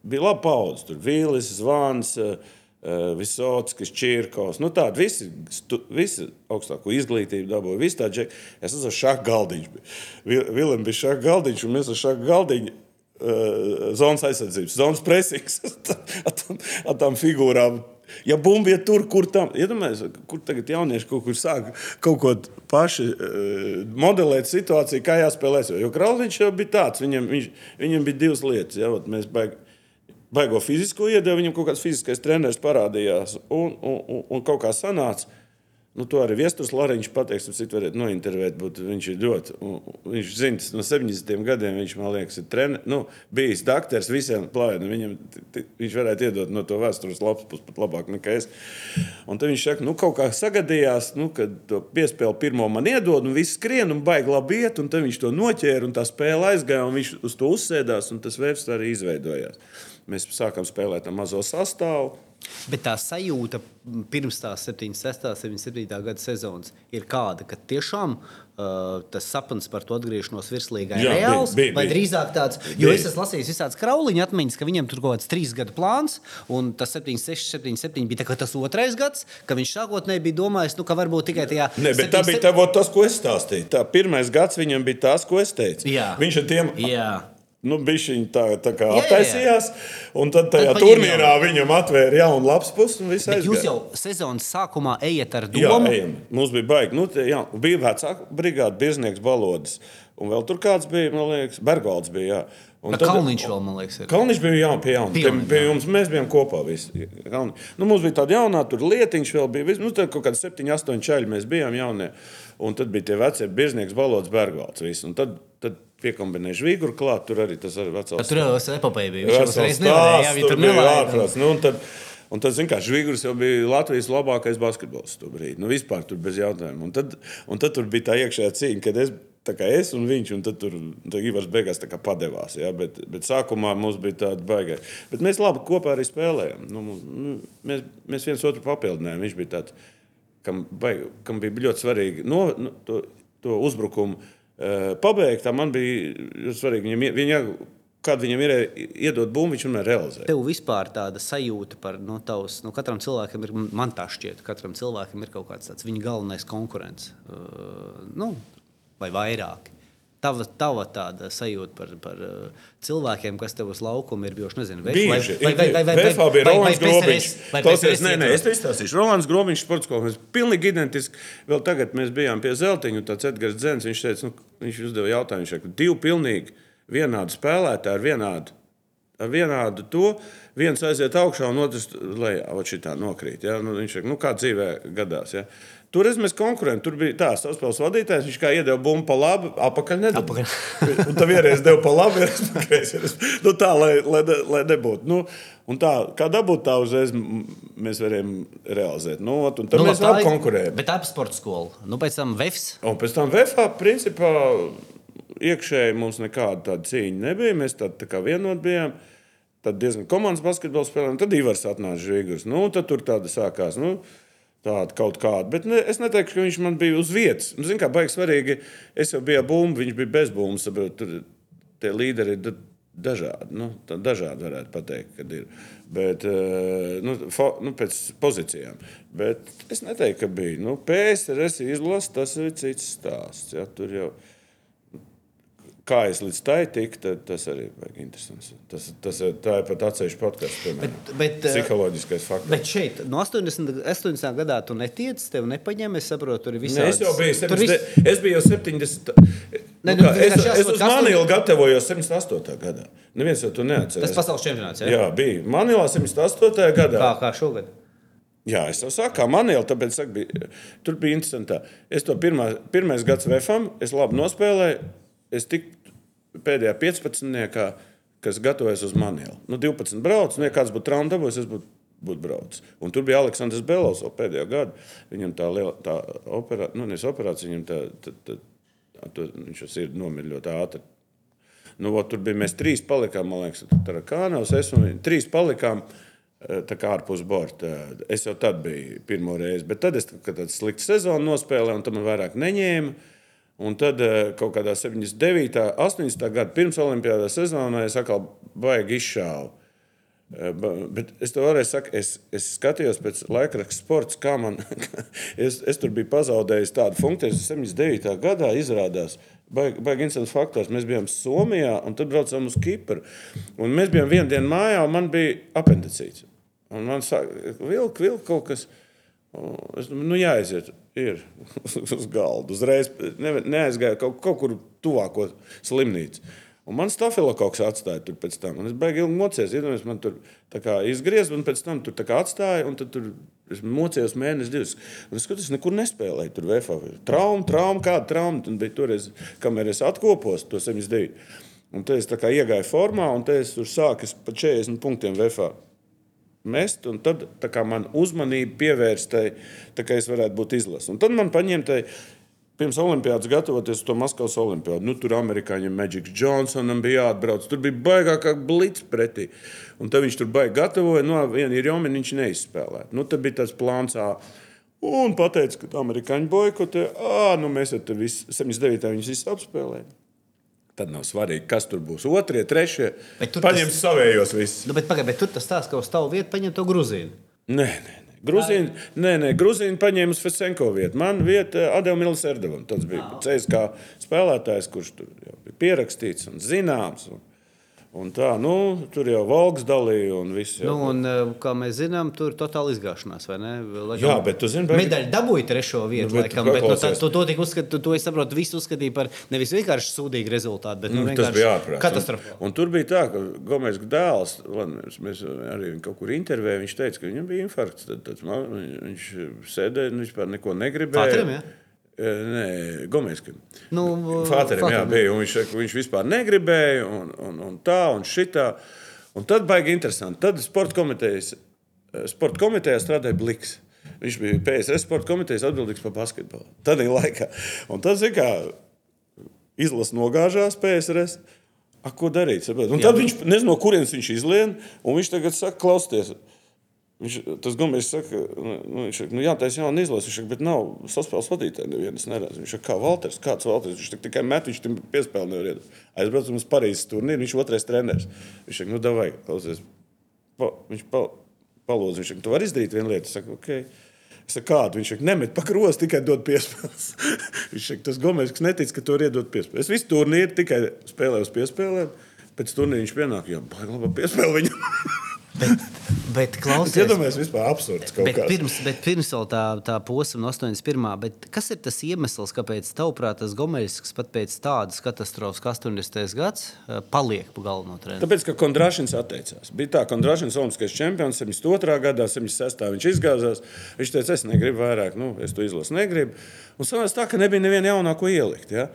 bija laba paudze. Tur Vīlis, Zvans, uh, Visockis, Čirkovs. Nu, tādi visi, stu, visi augstāko izglītību dabūja. Visi tādi, es esmu šāda galdiņš. Vilim bija šāda galdiņš, un mēs ar šādu galdiņu uh, zonas aizsardzības, zonas presings ar tām figūrām. Ja bumba ir tur, kur tam ir, iedomājieties, kur tagad jaunieši kaut kur sāk kaut ko paši uh, modelēt situāciju, kā jāspēlē. Jo Krauliņš jau bija tāds, viņam, viņš, viņam bija divas lietas. Ja, mēs baigi, baigo fizisko iedevu, viņam kaut kāds fiziskais treneris parādījās un, un, un, un kaut kā sanāca. Nu, to arī Viestures Lariņš pateiks, un citu varētu nointervēt, bet viņš ir ļoti, viņš zina, no 70 gadiem viņš, man liekas, ir treneris, nu, bijis dakteris visiem plājiem, viņam, viņš varētu iedot no to vēstures lapas puses pat labāk nekā es. Un tad viņš saka, nu, kaut kā sagadījās, nu, kad to piespēli pirmo man iedod, un viss skrien, un baigi labi iet, un tad viņš to noķēra, un tā spēle aizgāja, un viņš uz to uzsēdās, un tas vērs arī izveidojās. Mēs sākām spēlēt ar mazo sastāvu. Bet tā sajūta pirms tās 76. un 77. gada sezonas ir kāda, ka tiešām uh, tas sapnis par to atgriešanos virslīgā ir reāls. Bija, bija, vai drīzāk tāds, jo bija. es esmu lasījis visādas krauliņa atmiņas, ka viņam tur kaut kāds trīs gadu plāns, un tas 76, 77 bija tas otrais gads, ka viņš sākotnēji bija domājis, nu, ka varbūt tikai tajā. Ne, bet 7, tā bija tā, tas, ko es stāstīju. Tā pirmais gads viņam bija tas, ko es teicu. Jā. Viņš ar tiem. Jā nu, bišķiņi tā, tā kā jā, attaisījās. Un tad tajā tad turnīrā jau. viņam atvēra jaunu lapas pusi. Jūs jau sezonas sākumā ejat ar domu? Jā, ejam. mums bija baigi. Nu, te, jā, bija vecāka brigāde, birznieks balodas. Un vēl tur kāds bija, man liekas, Bergvalds bija. Jā. Un tad, Kalniņš vēl, man liekas, ir. Kalniņš bija jā, pie jauna. Pie, pie jums mēs bijām kopā visi. Kalni. Nu, mums bija tāda jaunā, tur lietiņš vēl bija. Vis, nu, tad kaut kādi septiņi, astoņi čaļi mēs bijām jaunie. Un tad bija tie vecie birznieks Balods Bergvalds. Visu. Un tad, tad piekombinēja žvīguru klāt, tur arī tas arī vecās. Tur jau tas epopēja bija. Viņš jau reiz nevarēja, jā, tur bija ārprāts. Nu, un tad, zināmā mērā, Žvigurs jau bija Latvijas labākais basketbols to brīdi. Nu, vispār tur bez jautājuma. Un tad, un tad tur bija tā iekšējā cīņa, kad es es un viņš, un tad tur Ivars beigās padevās. Ja? Bet, bet sākumā mums bija tāda baigā. Bet mēs labi kopā arī spēlējām. Nu, nu, mēs, mēs viens otru papildinājām. Viņš bija tāds, kam, baig, kam bija ļoti svarīgi no, no, to, to uzbrukumu uh, pabeigt. Man bija svarīgi viņam, viņa, Kad viņam ir iedot bumbu, viņš vienmēr realizē. Tev vispār tāda sajūta par no nu, tavas, nu, katram cilvēkam ir, man tā šķiet, katram cilvēkam ir kaut kāds tāds viņa galvenais konkurents. Uh, nu, vai vairāk. Tava, tava tāda sajūta par, par uh, cilvēkiem, kas tev uz laukuma ir bijuši, nezinu, vai, vai, vai, vai, vai, vai, vai, bija Rolands Grobiņš. Klausies, nē, nē, es izstāstīšu. Rolands Grobiņš sports mēs pilnīgi identiski, vēl tagad mēs bijām pie Zeltiņu, tāds Edgars Dzens, viņš teica, nu, viņš uzdeva jautājumu, viņš teica, divi pilnīgi vienādi spēlētāji ar vienādu, ar vienādu to, viens aiziet augšā un otrs lejā, vai šitā nokrīt. Ja? Nu, viņš teica, nu kā dzīvē gadās. Ja? Tur mēs konkurējām. Tur bija tāds spēles vadītājs, viņš kā iedeva bumbu pa labi, apakaļ nedabūja. un tā vienreiz deva pa labi, vienreiz nu, tā, lai, lai, lai nebūtu. Nu, un tā, kā dabūt, tā uzreiz mēs varējām realizēt. Nu, un tad nu, mēs labi konkurējām. Bet tā ir sporta skola. Nu, pēc tam VEFs. Un pēc tam VEFā, principā, iekšēji mums nekāda tāda cīņa nebija. Mēs tā, tā kā vienot bijām. Tad diezgan komandas basketbols spēlējām. Tad Ivars atnāca Žīgurs. Nu, tad tur tāda sākās. Nu, Tāda kaut kāda. Bet ne, es neteiktu, ka viņš man bija uz vietas. Nu, Ziniet, kā baigi svarīgi. Es jau biju bumba, viņš bija bez bumbas. Tur tie līderi ir dažādi. Nu, dažādi varētu pateikt, kad ir. Bet, eh, nu, fo, nu, pēc pozīcijām. Bet es neteiktu, ka bija. Nu, PSRS izlase, tas ir cits stāsts. Ja, tur jau ir kā es līdz tai tiku, tas arī ir interesants. Tas, tas, tā ir pat atsevišķa bet, bet, psiholoģiskais faktors. Bet šeit, no 80, 80 gadā, tu netiec, tev nepaņem, es saprotu, tur ir visādi. Ne, es jau biju 70, vis... es biju jau 70. Ne, nu, nu, es, es uz Manīlu gatavojos 78. gadā. Neviens jau to neatceras. Tas pasaules čempionāts, jā? Jā, bija. Manīlā 78. gadā. Kā, kā šogad? Jā, es jau saku, kā Manīla, tāpēc saku, bija, tur bija interesanti. Es to pirmā, pirmais gads VFam, es labi nospēlēju es tiku pēdējā 15. kas gatavojas uz Manilu. Nu, 12 brauc, nu, ja kāds būtu traumas dabūjis, es būtu būt braucis. Un tur bija Aleksandrs Belovs vēl pēdējo gadu. Viņam tā liela tā operā, nu, operācija, viņam tā, tā, tā, tā, viņš ir nomiris ļoti ātri. Nu, ot, tur bija mēs trīs palikām, man liekas, tur bija Kānaus, es un viņi trīs palikām. Eh, tā kā ārpus borta. Es jau tad biju pirmo reizi, bet tad es tādu sliktu sezonu nospēlēju, un tam man vairāk neņēma. Un tad eh, kaut kādā 79. un 80. gada pirms Olimpijas sezonā es atkal baigi izšāvu. Eh, bet es to vēlreiz saku, es, es skatījos pēc laikraksta sports, kā man. es, es tur biju pazaudējis tādu funkciju, kas 79. gadā izrādās. Baigi baig interesants faktors. Mēs bijām Somijā un tad braucām uz Kipru. Un mēs bijām vienu dienu mājā, un man bija apendicīts. Un man saka, vilk, vilk kaut kas. Es domāju, nu jāaiziet, ir uz galda. Uzreiz ne, neaizgāju kaut, kaut kur tuvāko slimnīcu. Un man stafilokoks atstāja tur pēc tam. Un es baigi ilgi mocījos. Iedomājieties, man tur izgriezās, un pēc tam tur atstāja. Un tad tur es mocījos mēnesi, divus. Un es skatos, nekur nespēlēju. Tur VFA. Trauma, trauma, kāda trauma. Un bija toreiz, kamēr es atkopos to 79. Un te es iegāju formā, un te es tur sāku pa 40 punktiem VFA. Mest, un tad man uzmanība pievērsta, ka es varētu būt izlases. Un tad man paņemta Pirms Olimpijas gatavoties to Maskavas olimpiādu, nu, tur amerikāņiem Magics Johnsonam bija jāatbrauc. Tur bija baigākā blitz pretī. Un tad viņš tur baigi gatavoja. Nu, viena ir jomina, viņš neizspēlēja. Nu, tad bija tas plāns. Un pateica, ka amerikāņi boikotē, ah, nu mēs te visi 79. viņus visus apspēlējām. Tad nav svarīgi, kas tur būs. Otrie, trešie. Paņemt tas... savējos visus. Nu, bet, pagaid, bet tur tas stāsta, ka uz tavu vietu paņem to grūzīnu. Nē, nē. Grūzīni, nē, nē, Grūzīni paņēma Fesenko vietu. Man vieta Adevam Milserdevam. Tas bija CSK spēlētājs, kurš tur bija pierakstīts un zināms. Un, Un tā, nu, tur jau valks dalīja un viss. Jau... Nu, un, eh, kā mēs zinām, tur ir totāla izgāšanās, vai ne? Laikam, Jā, bet tu zini, bet... Medaļu dabūja trešo vietu, nu, bet, laikam, bet no, tā, to, to, uzskat, to, to es saprotu, visu uzskatīju par nevis vienkārši sūdīgu rezultātu, bet nu, mm, tas bija ārprāts. Katastrofa. Un, un tur bija tā, ka Gomes dēls, mēs, mēs arī kaut kur intervējām, viņš teica, ka viņam bija infarkts. Tad, tad, man, viņš sēdēja, viņš vispār neko negribēja. Patrim, ja? Nē, Gomēskam. Nu, Fāterim, jā, bija. Viņš, viņš vispār negribēja, un, un, un tā, un šitā. Un tad baigi interesanti. Tad sporta komitejas, sporta komitejā strādāja Bliks. Viņš bija PSRS sporta komitejas atbildīgs par basketbolu. Tad ir laikā. Un tad, mērā, izlasa nogāžās PSRS. A, ko darīt? Un tad viņš nezina, no kurienes viņš izlien, un viņš tagad saka, klausieties, Viņš, tas Gumijs saka, nu, nu viņš saka, nu, jā, tā ir jauna izlase, viņš saka, bet nav saspēles vadītāja nevienas neredz. Viņš saka, kā Valters, kāds Valters, viņš tikai met, viņš tam piespēli nevar iedot. Aizbraucam uz Parīzes turnīru, viņš otrais treneris. Viņš saka, nu, davai, klausies, pa, viņš pa, palūdz, viņš saka, tu vari izdarīt vienu lietu. Es saku, ok. Es saku, kādu? Viņš saka, nemet pa krostu, tikai dod piespēles. viņš saka, tas Gomez, kas netic, ka to var iedot piespēles. Es visu turnīru tikai spēlēju uz piespēlēm. Pēc turnīra viņš pienāk, jau baigi labi piespēlē viņam. Bet, bet klausies, iedomājieties, vispār absurds kaut bet kāds. pirms, bet pirms vēl tā, tā posma no 81. Bet kas ir tas iemesls, kāpēc tavuprāt tas Gomeļs pat pēc tādas katastrofas, kā 80. gads, eh, paliek pa galveno treneru? Tāpēc, ka Kondrašins atteicās. Bija tā, Kondrašins Olimpiskais čempions 72. gadā, 76. viņš izgāzās. Viņš teica, es negribu vairāk, nu, es to izlasu negribu. Un sanāca tā, ka nebija neviena jaunāko ielikt. Ja?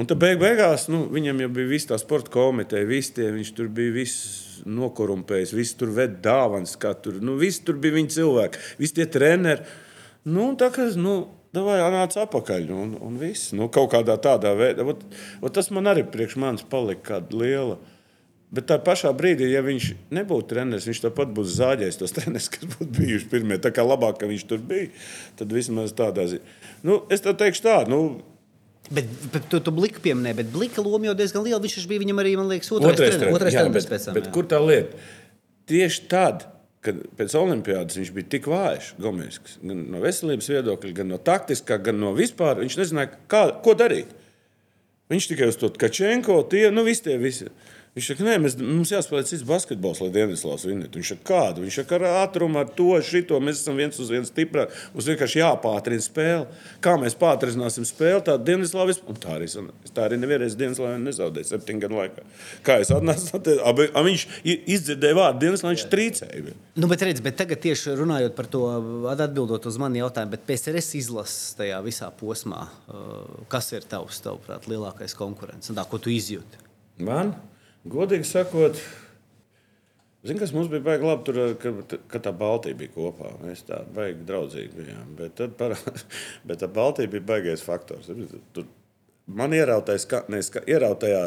Un tad beig beigās nu, viņam jau bija viss tā sporta komiteja, visi tie, viņš tur bija viss nokorumpējis, visi tur ved dāvanas, kā tur, nu, visi tur bija viņa cilvēki, visi tie treneri. Nu, tā kā, nu, Vai nāca atpakaļ, un, un viss. Nu, kaut kādā tādā veidā. Ot, ot tas man arī priekš manis palika kāda liela. Bet tā pašā brīdī, ja viņš nebūtu treneris, viņš tāpat būtu zāģējis tos trenerus, kas būtu bijuši pirmie. Tā kā labāk, ka viņš tur bija, tad vismaz tādā ziņā. Nu, es teikšu tā, nu, Bet, bet tu, tu Blika pieminēji, bet Blika loma jau diezgan liela. Viņš bija viņam arī, man liekas, otrais, otrais treneris. Otrais jā, bet, pēc tam. Bet jā. kur tā lieta? Tieši tad, kad pēc olimpiādas viņš bija tik vājš, Gomes, gan no veselības viedokļa, gan no taktiskā, gan no vispār, viņš nezināja, kā, ko darīt. Viņš tikai uz to Kačenko, tie, nu, visi tie visi. Viņš saka, nē, mēs, mums jāspēlē cits basketbols, lai Dienvidslāvs vinnētu. Viņš saka, kādu? Viņš saka, ar ātrumu, ar to, šito. Mēs esam viens uz viens stiprāki. Mums vienkārši jāpātrina spēle. Kā mēs pātrināsim spēli, tā Dienvidslāvis. Un tā arī, tā arī nevienreiz Dienvidslāvis nezaudēja septiņu gadu laikā. Kā es atnācu, tad viņš izdzirdēja vārdu Dienvidslāvis, viņš trīcēja. Nu, bet redz, bet tagad tieši runājot par to, atbildot uz mani jautājumu, bet PSRS izlases tajā visā posmā, kas ir tavs, tavuprāt, lielākais konkurents un tā, ko tu izjūti? Man? Godīgi sakot, Zini, kas mums bija baigi labi, tur, ka, ka tā Baltija bija kopā. Mēs tā baigi draudzīgi bijām. Bet, tad, par, bet tā Baltija bija baigais faktors. Tur man ierautais, ka, ne, ierautajā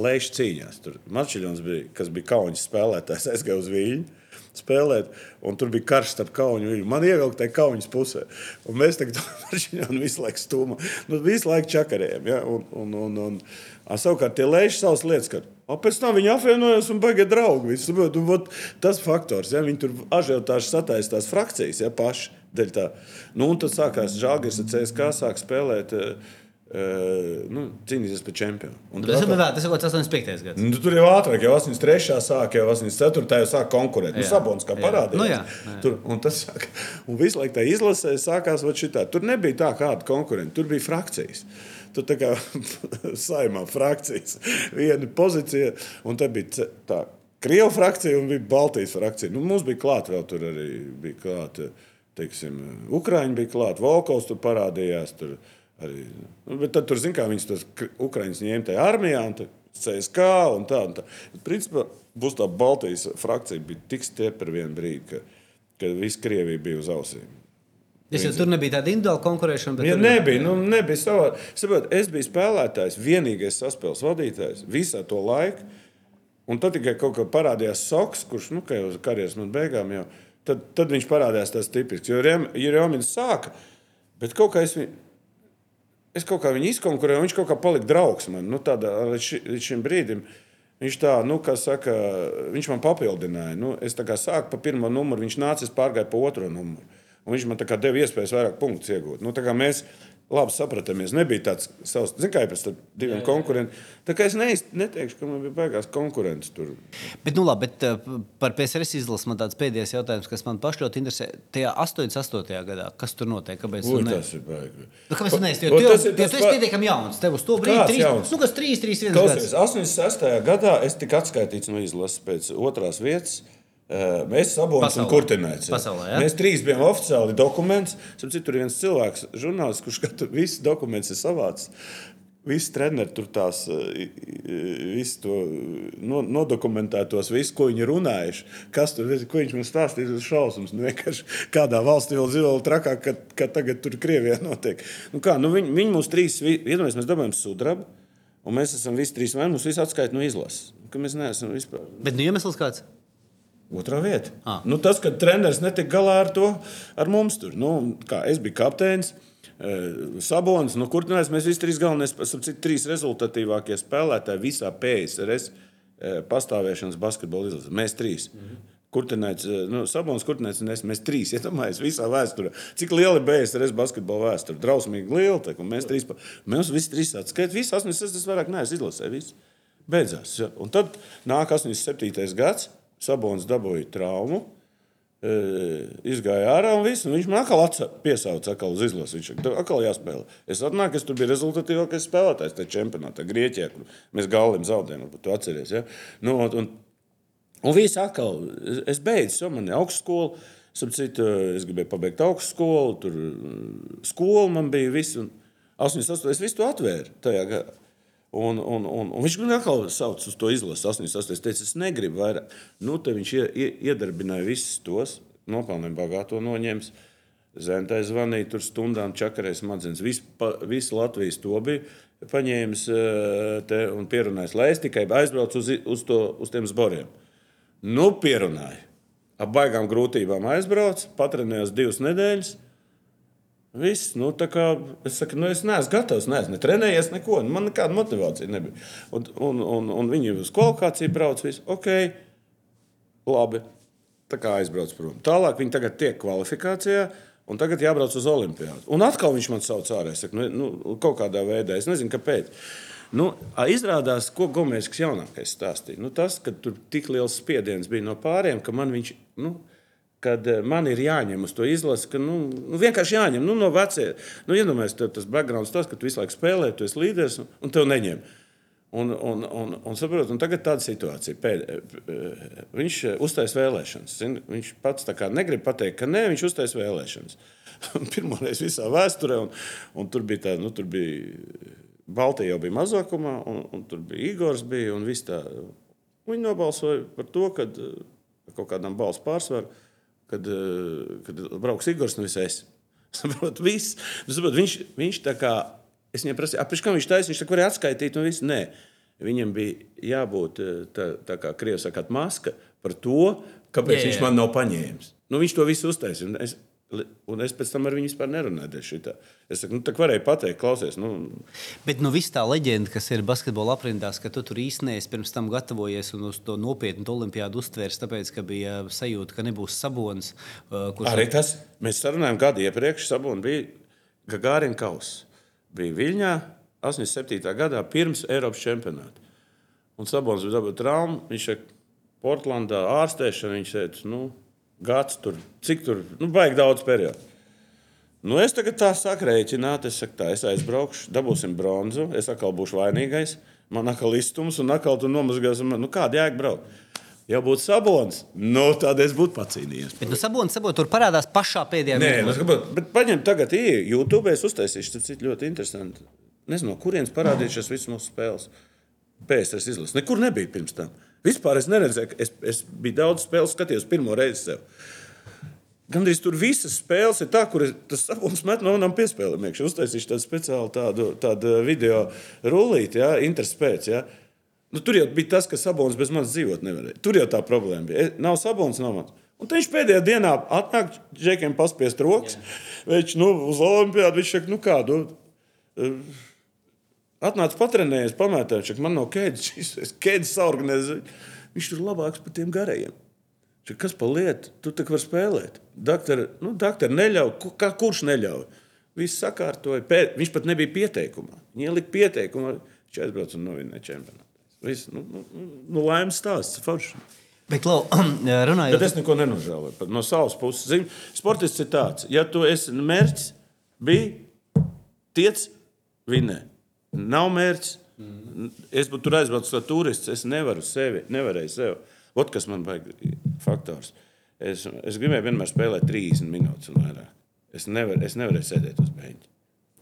lēšu cīņās. Tur Marčiļons bija, kas bija kauņas spēlētājs, aizgāja uz Viļņu spēlēt, un tur bija karš starp kauņu un viņu. Man ievilka tajā kauņas pusē. Un mēs tagad Marčiļonu visu laiku stūmām, nu, visu laiku čakarējām. Ja? Un, un, un, un, un, savukārt tie lēši savas lietas, ka O pēc tam viņi apvienojās un baigā draugi. Visi, un, un, tas faktors, ja viņi tur ažiotāži sataisa tās frakcijas, ja paši tā. Nu, un tad sākās ar CSK, sāk spēlēt. Uh, Uh, nu, cīnīties par čempionu. Un tas, atkal, tas ir kaut kas 85. gads. Nu, tur jau ātrāk, jau 83. sāk, jau 84. jau sāk konkurēt. Nu, Sabons kā parādījās. Nu, jā, jā. Tur, un tas sāk, un visu laiku tā izlasē sākās šitā. Tur nebija tā kāda konkurence, tur bija frakcijas. Tur tā kā saimā frakcijas, viena pozīcija, un tā bija tā Krievijas frakcija un bija Baltijas frakcija. Nu, mums bija klāta vēl tur arī bija klāta, teiksim, Ukraiņa bija klāta, Volkovs tur parādījās. Tur, Arī, nu, bet tad tur, zin, kā viņas tos Ukraiņus ņēma tajā armijā, un CSK un tā. Un tā. Principā, būs tā Baltijas frakcija bija tik stipra vienu brīdi, ka, ka viss Krievija bija uz ausīm. Es jau tur nebija tāda individuāla konkurēšana. Ja nebija, nu, nebija savā. Saprot, es biju spēlētājs, vienīgais saspēles vadītājs visā to laiku. Un tad tikai kaut kā parādījās Soks, kurš nu, jau karjeras beigām jau. Tad, tad viņš parādījās tas tipisks. Jo Rēmons sāka, bet kaut kā es viņu es kaut kā viņu izkonkurēju, viņš kaut kā palika draugs man. Nu, tādā, līdz, ši, līdz šim brīdim viņš tā, nu, kā saka, viņš man papildināja. Nu, es tā kā sāku pa pirmo numuru, viņš nāca, es pārgāju pa otro numuru. Un viņš man deva iespējas vairāk punktus iegūt. Nu, mēs labi sapratamies. Nebija tāds savs, zināms, kā pēc diviem jā, jā. konkurentiem. Tā kā es neiz, neteikšu, ka man bija beigās konkurents tur. Bet, nu, labi, bet uh, par PSRS izlasi man tāds pēdējais jautājums, kas man pašai ļoti interesē. Tajā 88. gadā, kas tur notiek? Kāpēc Ui, ne... tas ir baigi? Nu, kāpēc neesi? Jo tu, tas ir, tas tu esi pietiekami jauns. Tev uz to brīdi trīs, jauns? nu, kas 3, 3, 1 gads. 86. gadā es tiku atskaitīts no izlases pēc otrās vietas. Mēs sabojājām un kurtinājām. Ja? Mēs trīs bijām oficiāli dokuments. Sapratu, tur ir viens cilvēks, žurnālists, kurš katru visu dokumentu ir savāds. Visi treneri tur tās, visu to nodokumentētos, visu, ko viņi runājuši. Kas tur ir, ko viņš mums stāstīja, tas šausmas. Nu, kādā valstī vēl dzīvo trakāk, ka, ka tagad tur Krievijā notiek. Nu, kā, nu, viņi, viņi mums trīs, iedomājamies, mēs dabūjām sudrabu, un mēs esam visi trīs, vai mums visi atskaita no izlases. Mēs neesam vispār. Bet nu, iemesls kāds? Otrā vieta. Ah. Nu, tas, ka treneris netika galā ar to, ar mums tur. Nu, kā, es biju kapteinis. Eh, Sabonis, nu, kur mēs visi trīs galvenie, cik trīs rezultatīvākie spēlētāji visā PSRS eh, pastāvēšanas basketbola izlasē. Mēs trīs. Mm -hmm. Kurtinēts, eh, nu, Sabonis, Kurtinēts un es. Mēs trīs iedomājamies visā vēsturē. Cik liela ir BSRS basketbola vēsture? Drausmīgi liela. Tā, mēs trīs, mēs visi trīs atskaitām. Visi 86. vairāk neesmu izlasējis. Beidzās. Un tad nāk 87. gads. Sabons dabūja traumu. E, izgāja ārā un viss. Un viņš man atkal piesauca atkal uz izlasi. Viņš atkal jāspēlē. Es atnāku, es tur biju rezultatīvākais spēlētājs tajā čempionātā, Grieķijā, kur mēs galvim zaudējām. Tu atceries. Ja? Nu, un, un, viss atkal, es beidzu, man ir augstskola. Citu, es gribēju pabeigt augstskolu, tur skola man bija. Viss, un 88. es visu to atvēru tajā gadā. Un, un, un, un viņš man atkal sauc uz to izlasi. 88. Es teicu, es negribu vairāk. Nu, viņš iedarbināja visus tos, nopelnīja bagāto noņems. Zentai zvanīja, tur stundām čakarēs smadzenes. Visu Latvijas to bija paņēmis eh, te un pierunājis, lai es tikai aizbraucu uz, uz, to, uz tiem zboriem. Nu, pierunāja. Ap baigām grūtībām aizbraucu, patrenējos divas nedēļas. Viss, nu, kā, es saku, nu, es neesmu gatavs, neesmu ne trenējies, neko. Nu, man nekāda motivācija nebija. Un, un, un, un viņi uz kvalifikāciju brauc, viss ok, labi. Tā kā aizbrauc prom. Tālāk viņi tagad tiek kvalifikācijā. Un tagad jābrauc uz Olimpādu. Un atkal viņš man sauc ārā. Es saku, nu, nu, kaut kādā veidā, es nezinu, kāpēc. Nu, izrādās, ko Gomēs jaunākais stāstīja. Nu, tas, ka tur tik liels spiediens bija no pāriem, ka man viņš. Nu, kad eh, man ir jāņem uz to izlasi, ka nu, nu, vienkārši jāņem nu, no veciem. Nu, Iedomājieties, tev tas background, tas, ka tu visu laiku spēlē, tu esi līderis un, un tev neņem. Un, un, un, un, saprot, un tagad tāda situācija. Pēd, eh, viņš uztais vēlēšanas. Zin? Viņš pats negrib pateikt, ka nē, viņš uztais vēlēšanas. Pirmoreiz visā vēsturē, un, un tur bija tā, nu, tur bija Baltija jau bija mazākumā, un, un tur bija Igors, bija, un. Viņi nobalsoja par to, ka eh, kaut kādam balsu pārsvaram kad, eh, kad brauks Igors, nevis es. Saprot, viss. Nu, saprot, viņš, viņš tā kā, es viņam prasīju, apēc kā viņš taisa, viņš tā kā varēja atskaitīt un viss. Nē. Viņam bija jābūt eh, tā, tā kā krievis saka, maska par to, kāpēc Jā, jā. viņš man nav paņēmis. Nu, viņš to visu uztaisīja. Un Es, pēc tam ar viņu vispār nerunāju. dēļ šitā. Es saku, nu, tā varēja pateikt, klausies. Nu, Bet nu, viss tā leģenda, kas ir basketbola aprindās, ka tu tur īstenībā pirms tam gatavojies un uz to nopietnu olimpiādu uztvērs, tāpēc, ka bija sajūta, ka nebūs sabonis. uh, Kurš Arī tas, mēs sarunājām gadu iepriekš, Sabona bija Gagārina kausa. Bija Viļņā 87. gadā pirms Eiropas čempionāta. Un Sabons bija dabūjis traumu. Viņš ir Portlandā ārstēšana. Viņš teica, nu, gads tur, cik tur, nu, baigi daudz periodu. Nu, es tagad tā saku, rēķināt, es saku, tā, es aizbraukšu, dabūsim bronzu, es atkal būšu vainīgais, man atkal izstums un atkal tur nomazgās. un man- Nu, kāda jēga braukt? Ja būtu sabons, nu, tad es būtu pacīnījies. Bet nu, sabonis, sabonis tur parādās pašā pēdējā Nē, mirklī. es gribētu, bet paņemt tagad, ieeju YouTube, es uztaisīšu, tas ir ļoti interesanti. Nezinu, no kurienes parādījušās visas mūsu spēles. PSRS izlases. Nekur nebija pirms tam. Vispār es neredzēju, es, es biju daudz spēles, skatījos pirmo reizi sev. Gan arī tur visas spēles ir tā, kur tas saprotams, met no manām piespēlēm. Es uztaisīšu tādu speciālu tādu, tādu video rullīti, ja, interspēc. Ja. Nu, tur jau bija tas, ka Sabonis bez manis dzīvot nevarēja. Tur jau tā problēma bija. Nav Sabonis, nav mans. Un viņš pēdējā dienā atnāk, džekiem paspiest rokas. Viņš nu, uz Olimpijādu viņš saka, nu kādu. Atnāca patrenējies, pamatā, viņš saka, man nav ķēdes, šis ķēdes saorganizē. Viņš tur labāks par tiem garajiem. Čia, kas par lietu? Tu tā kā vari spēlēt. Doktori, nu, doktori neļauj, kā, kurš neļauj? Viss sakārtoja. Pēc, viņš pat nebija pieteikumā. Viņa ielika pieteikumā, viņš aizbrauca un novinēja čempionātu. Viss, nu, nu, nu, nu laimes stāsts, forši. Bet, Klau, runājot Bet es neko nenožēloju. No savas puses, zinu, sportists ir tāds, ja tu esi mērķis, bija tiec, vinē. Nav mērķis. Es būtu tur aizbraucis kā turists. Es nevaru sevi, nevarēju sevi. Ot, kas man vajag faktors. Es, es gribēju vienmēr spēlēt 30 minūtes un vairāk. Es, nevar, es nevarēju sēdēt uz beigta.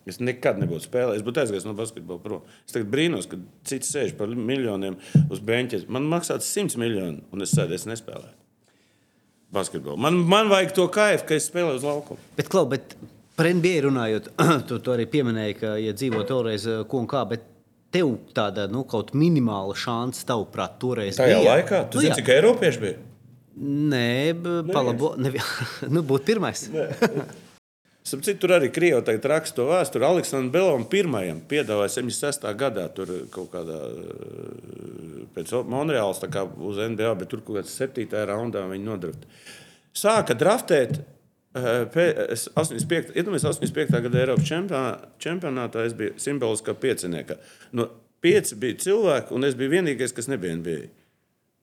Es nekad nebūtu spēlējis. Būtu aizgājis no basketbola prom. Es tagad brīnos, ka cits sēž par miljoniem uz beigta. Man maksātu 100 miljonu, un es sēdēju, es nespēlēju. Basketbolu. Man, man vajag to kaifu, ka es spēlēju uz laukuma. Bet, Klau, bet par NBA runājot, tu, tu arī pieminēji, ka, ja dzīvo toreiz, eh, ko un kā, bet tev tāda nu, kaut minimāla šāda, tavuprāt, toreiz Tajā bija. laikā tu nu, zini, jā. cik Eiropieši bija. Nē, palabo, nevi, nu, būt pirmais. Starp citu, tur arī Krievija tagad raksta to vēsturi. Aleksandram Belovam pirmajam piedāvāja 76. gadā tur kaut kādā eh, pēc Monreāls kā uz NBA, bet tur kaut kādā 7. raundā viņi nodrafta. Sāka draftēt. Eh, es 85. Iedomājieties, 85. gada Eiropas čempionā- čempionātā es biju simboliskā pieciniekā. No pieci bija cilvēki, un es biju vienīgais, kas nebija NBA.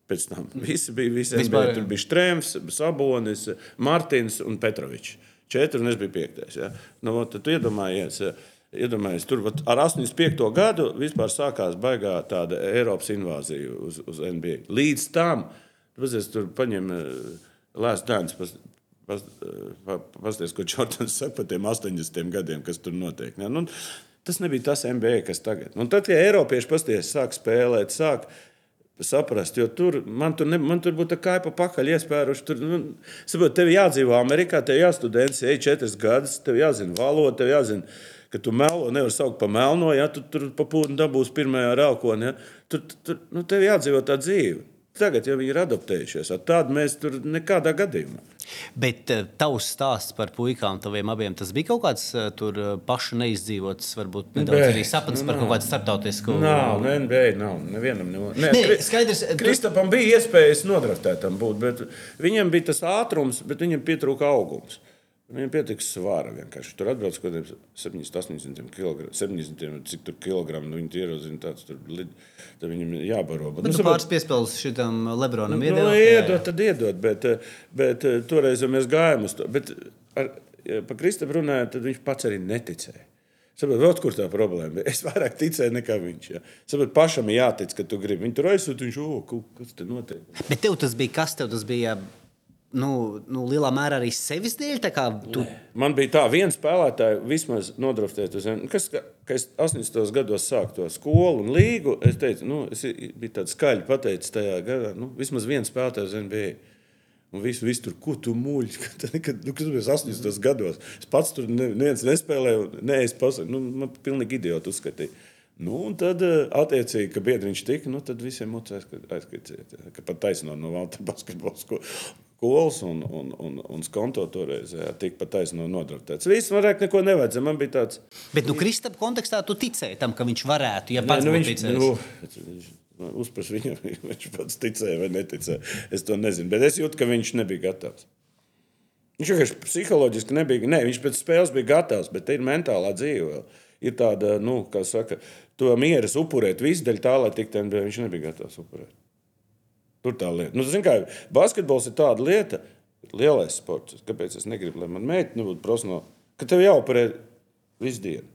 Pēc tam visi bija. Visi Vispār. Tur bija Strēms, Sabonis, Mārtiņš un Petrovičs. Četri, un es biju piektais. Ja? Nu, tad tu iedomājies, eh, iedomājies tur ar 85. gadu vispār sākās baigā tāda Eiropas invāzija uz, uz NBA. Līdz tam, es tur paņēmu Lēs Dēns. Pas, pa- Pastāstiet, ko Čortans saka par tiem 80 gadiem, kas tur notiek. Ne? Nu, tas nebija tas NBA, kas tagad. Un tad, kad Eiropieši pasties, sāk spēlēt, sāk saprast, jo tur man tur, ne, man tur būtu tā kā pa pakaļ iespēruši. Tur, nu, saprot, tev jādzīvo Amerikā, tev jāstudē NCAA četras gadus, tev jāzina valoda, tev jāzina. Ka tu melo, nevar saukt par melno, ja tu tur pa pūnu dabūsi pirmajā raukonā. Ja? Tur, tur nu, tev jādzīvo tā dzīve. Tagad jau viņi ir adaptējušies. ar Tādu mēs tur nekādā gadījumā. Bet eh, tavs stāsts par puikām, taviem abiem, tas bija kaut kāds eh, tur eh, pašu neizdzīvots, varbūt nedaudz Nē, arī sapnis par kaut kādu starptautisku. Nav, ne NBA, nav. Nevienam nav. Nē, Nē, skaidrs, tu- Kristapam bija iespējas nodraftētam būt, bet viņam bija tas ātrums, bet viņam pietrūka augums. Viņam pietika svāra vienkārši. Tur atbrauc kaut kādiem 70, 80 kg. 70, cik tur kilogramu nu, viņi ierozina tāds, tur lid, tad viņam jābaro. Bet, Bet tu saprot, pāris piespēles šitam Lebronam Nu, iedod. iedod, tad iedod, bet, bet eh, toreiz jau mēs gājām uz to. Bet ar, ja par Kristapu runājot, tad viņš pats arī neticēja. Saprotu, vēl kur tā problēma. bija. Es vairāk ticēju nekā viņš. Ja. Saprotu, pašam ir jātic, ka tu gribi. Viņi tur aizsūta, viņš oh, kaut kas te notiek. Bet tev tas bija kas? Tev tas bija nu, nu, lielā mērā arī sevis dēļ. Tu, Man bija tā, viena spēlētāja vismaz nodraftēt kas, ka, ka es 80. gados sāku to skolu un līgu. Es teicu, nu, es biju tāds skaļi pateicis tajā gadā, nu, vismaz viens spēlētājs NBA. Un viss vis tur, ko tu mūļi, kad nu, kas bija 80. gados. Es pats tur ne, neviens nespēlēju, ne es pasaku, nu, man pilnīgi idioti uzskatīja. Nu, un tad, eh, attiecīgi, kad biedriņš tika, nu, tad visiem mucēs aizkritiet. Ka pat taisnot no Valta basketbola skolas un, un, un, un skonto toreiz, jā, tika pat taisnot nodraftēts. Viss vairāk neko nevajadzēja. Man bija tāds. Bet, nu, Kristap kontekstā tu ticēji tam, ka viņš varētu, ja pats Nē, nu, viņš, ticējis. nu, viņš, nu, uzpras viņam, viņš pats ticēja vai neticēja. Es to nezinu, bet es jūtu, ka viņš nebija gatavs. Viņš vienkārši psiholoģiski nebija. Nē, viņš pēc spēles bija gatavs, bet ir mentālā dzīve. Vēl. Ir tāda, nu, kā saka, to mieras upurēt visu dēļ tā, lai tiktu NBA. Viņš nebija gatavs upurēt. Tur tā lieta. Nu, zin, kā, basketbols ir tāda lieta, lielais sports. Kāpēc es negribu, lai man meita nebūtu profesionāla? Ka tev jāupurē visu dienu.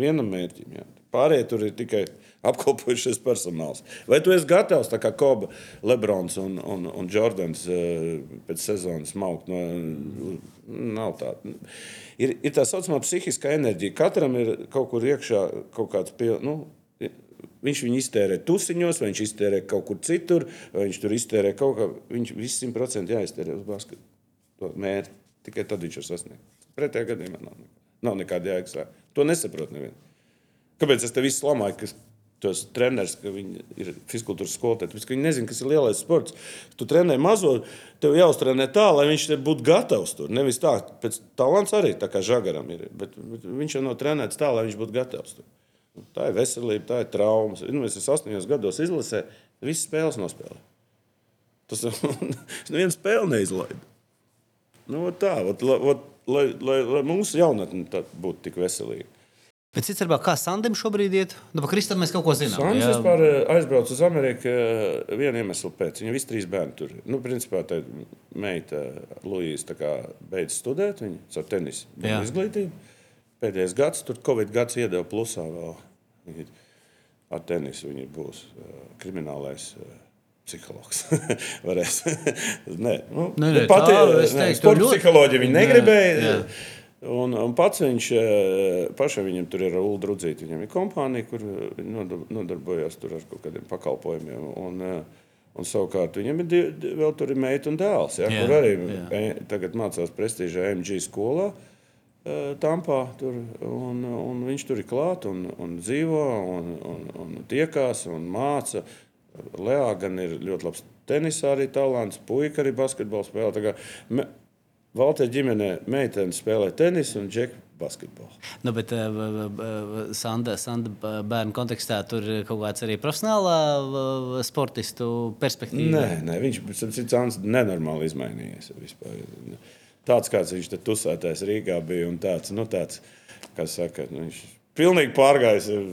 Vienam mērķim. Jā. Pārējie tur ir tikai apkopojušies personāls. Vai tu esi gatavs, tā kā Koba, Lebrons un, un, un Jordans eh, pēc sezonas maukt? No, nav tā. Ir, ir tā saucamā psihiskā enerģija. Katram ir kaut kur iekšā kaut kāds pie, nu, Viņš viņu iztērē tusiņos, vai viņš iztērē kaut kur citur, vai viņš tur iztērē kaut ko. Viņš viss simtprocentīgi jāiztērē uz basketu. To mērķi. Tikai tad viņš var sasniegt. Pretējā gadījumā nav, nav nekāda jēga. To nesaprot neviens. Kāpēc es te visu lamāju, ka tos treneris, ka viņi ir fiziskultūras skolotāji, viņi nezina, kas ir lielais sports. Tu trenē mazo, tev jāuztrenē tā, lai viņš būtu gatavs tur. Nevis tā, pēc talants arī tā kā žagaram ir, bet, bet viņš jau nav trenēts tā, lai viņš būtu gatavs tur. Nu, Tā ir veselība, tā ir traumas. Nu, es esmu astoņos gados izlasē, visas spēles nospēlēju. Tas neviens spēle neizlaida. Nu, tā, lai, vot, lai, lai, lai mūsu jaunatne būtu tik veselīga. Bet cits varbūt kā Sandam šobrīd iet, nu, par Kristam mēs kaut ko zinām. Jā. vispār eh, aizbrauca uz Ameriku eh, viena iemesla pēc. Viņa visi trīs bērni tur. Nu, principā tā meita kā beidz studēt, viņa caur tenisu izglītību. Pēdējais gads, tur Covid gads iedeva plusā vēl. Viņa ar tenisu viņa būs kriminālais. Psihologs. Varēs. Nē, nu, Nē, nē, pati, tā, es nē, teiktu, sporta ļoti- psiholoģija viņa negribēja. Jā, jā. Un, un pats viņš, pašam viņam tur ir Ulu Drudzīte. Viņam ir kompānija, kur viņi noda- nodarbojas tur ar kaut kādiem pakalpojumiem. Un, un savukārt viņam ir div, vēl tur ir meita un dēls, ja, Jā, kur arī jā. tagad mācās prestižā MG skolā. eh, Tampā, tur, un, un viņš tur ir klāts un, un dzīvo, un, un, un tiekās un māca. Lēā gan ir ļoti labs tenisā, arī talants, puika arī basketbolu spēlē. Me- Valtē ģimenē meitene spēlē tenisu un džeku basketbolu. Nu, bet Sanda, Sanda bērnu kontekstā tur ir kaut kāds arī profesionālā sportistu perspektīva. Nē, nē viņš ir nenormāli izmainījies. Vispār. Tāds kāds viņš tur tusētais Rīgā bija tāds, nu, tāds saka, nu, viņš pilnīgi pārgājis eh,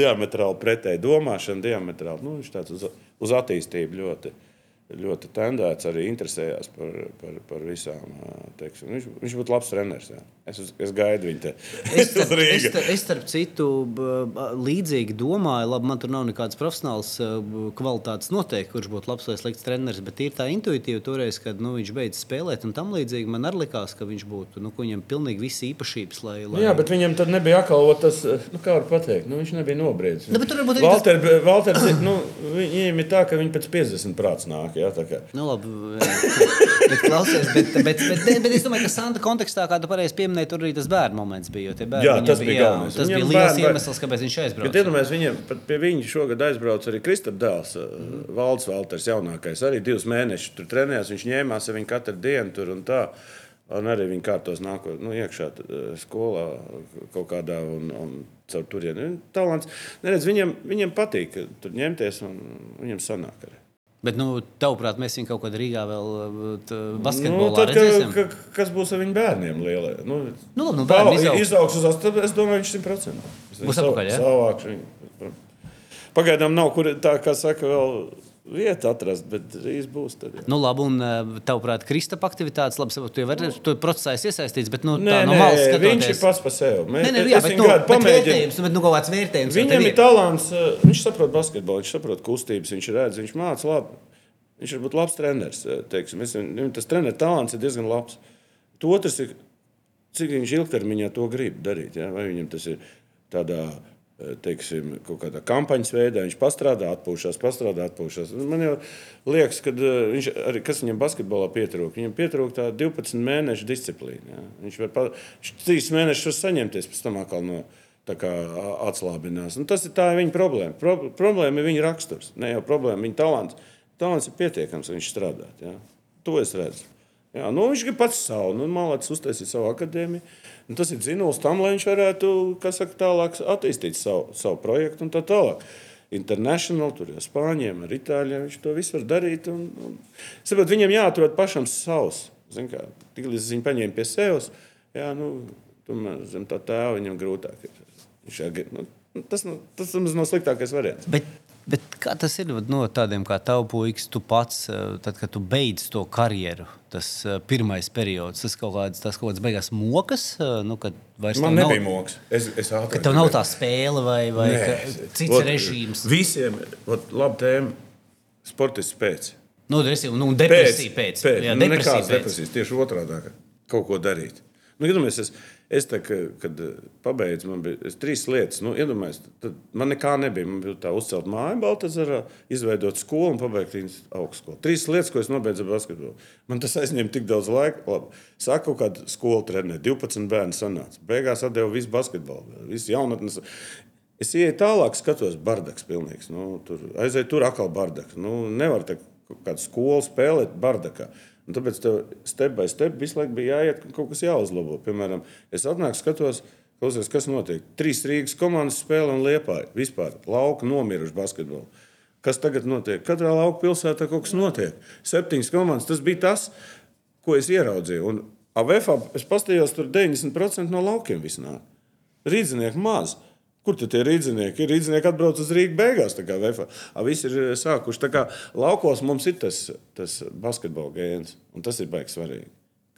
diametrāli pretēji domāšanu, diametrāli. Nu, uz, uz attīstību ļoti. Ļoti tendēts, arī interesējās par, par, par visām. Teiksim. Viņš, viņš būtu labs treneris. Jā. Es, es gaidu viņu te. Es, starp, es, es starp citu līdzīgi domāju, labi, man tur nav nekāds profesionāls kvalitātes noteikti, kurš būtu labs vai slikts treneris, bet ir tā intuitīva toreiz, kad nu, viņš beidz spēlēt un tam līdzīgi. Man arī likās, ka viņš būtu, nu, ka viņam pilnīgi visas īpašības, lai. lai... Nu Jā, bet viņam tad nebija atkal tas, nu, kā var pateikt, nu, viņš nebija. Nu, arī Valter, tas... Valter, nu, viņiem ir tā, ka viņi pēc 50 prāts nāk. Kā. Nu, labi, bet, klausies, bet, bet, bet, bet, bet es domāju, ka Santa kontekstā, kā tu pareizi pieminēji, tur arī tas bērnu moments bija. Bērni, Jā, viņam tas bija jā. Tas Viņam bija liels bērni- iemesls, kāpēc viņš Bet aizbrauca. iedomājieties, viņiem pat pie viņa šogad aizbrauca arī Kristaps dēls, mm. Valds Valters, jaunākais. Arī divus mēnešus tur trenējās. Viņš ņēmās ar viņu katru dienu tur un tā. Un arī viņa kārtos nākot nu, iekšā skolā kaut kādā un, un caur turieni. Talants. Neredz, viņam, viņam patīk tur ņemties un viņam sanāk arī. Bet, nu, tavuprāt, mēs viņu kaut kādā Rīgā vēl t- Nu, basketbolā tad, ka, redzēsim. ka, kas būs ar viņu bērniem? Lielie? Nu, Nu, labi, nu, bērni izaugs. izaugs uz tad es domāju, viņš 100%. Būs atpakaļ, ja? Savāks viņu. Pagaidām nav, kur tā kā saka, vēl vieta atrast, bet drīz būs. Tad, jā. Nu, labi, un eh, tavuprāt, Kristapa aktivitātes, labi, saprotu, tu jau vari, tu procesā esi iesaistīts, bet, nu, Nē, tā no malas skatoties. viņš ir pats par sevi. Mē, Nē, nē, jā, bet, nu, bet vērtējums, bet, nu, kaut kāds vērtējums. Viņam ir talants, uh, viņš saprot basketbolu, viņš saprot kustības, viņš redz, viņš māca labi. Viņš var būt labs treneris. uh, teiksim. Es, viņam tas treneris talants ir diezgan labs. Tu otrs ir, cik viņš ilgtermiņā to grib darīt. Ja? Vai viņam tas ir tādā. Uh, Teiksim, kaut kādā kampaņas veidā viņš pastrādā, atpūšas, pastrādā, atpūšas. Man jau liekas, ka uh, viņš arī, kas viņam basketbolā pietrūka, viņam pietrūka tā 12 mēnešu disciplīna. Ja? Viņš var pa, viņš trīs mēnešus var saņemties pēc tam atkal no atslābinās. Un tas ir viņa problēma. Pro, problēma ir viņa raksturs, ne jau problēma, viņa talants. Talants ir pietiekams, viņš strādā. Ja? To es redzu. Jā, nu, viņš grib pats savu, nu, mākslinieks uztaisīt savu akadēmiju. Un tas ir dzinējums tam, lai viņš varētu saka, tālāk attīstīt savu, savu projektu un tā tālāk. International, tur jau spāņiem, ar itāļiem viņš to visu var darīt. Un, un, saprot, viņam jāatrod pašam savs. Tik līdz viņi paņēma pie sevis, nu, zem tā tēva viņam grūtāk ir. Viņš, nu, tas, nu, tas nav sliktākais variants. Bet Bet kā tas ir no tādiem kā tavs puisis, tu pats, eh, tad, kad tu beidz to karjeru, tas eh, pirmais periods, tas kaut kāds, tas kaut kāds beigās mokas. Eh, nu, Man nebija nav, moks. Es, es ātrāk, ka tev nav tā spēle vai, vai Nē, cits ot, režīms. Visiem ir labi tēma, sportists pēc. Nu, desī, nu, depresija pēc. pēc. pēc. Jā, nu, depresija pēc. depresijas, tieši otrādi - kaut ko darīt. Nu, iedomājies, es, Es tā, ka, kad eh, pabeidzu, man bija trīs lietas. Nu, iedomājieties, man nekā nebija. Man bija tā uzcelt māju, Baltazarā, izveidot skolu un pabeigt augstskolu. Trīs lietas, ko es nobeidzu basketbolu. Man tas aizņēma tik daudz laika. Labi. Sāku kaut kādu skolu trenēt, 12 bērnu sanāca. Beigās atdevu visu basketbolu, visu jaunatnes. Es ienāku tālāk, skatos, bardaks pilnīgs. Nu, tur aizēju tur atkal bardaks. Nu, nevar tā kādu skolu spēlēt bardakā. Un tāpēc tev step by step visu laiku bija jāiet, kaut kas jāuzlabo. Piemēram, es atnāku, skatos, klausies, kas notiek. Trīs Rīgas komandas spēle un liepāja. Vispār lauka nomiruši basketbolu. Kas tagad notiek? Katrā lauka pilsētā kaut kas notiek. Septiņas komandas. Tas bija tas, ko es ieraudzīju. Un AVF es paskatījos, tur 90% no laukiem viss nāk. Rīdzinieki maz. Kur tad tie rīznieki ir? Rīznieki atbrauc uz Rīgas beigās. Visi ir eh, sākuši. Tā kā laukos mums ir tas, tas basketbola gēns, un tas ir baigs svarīgi.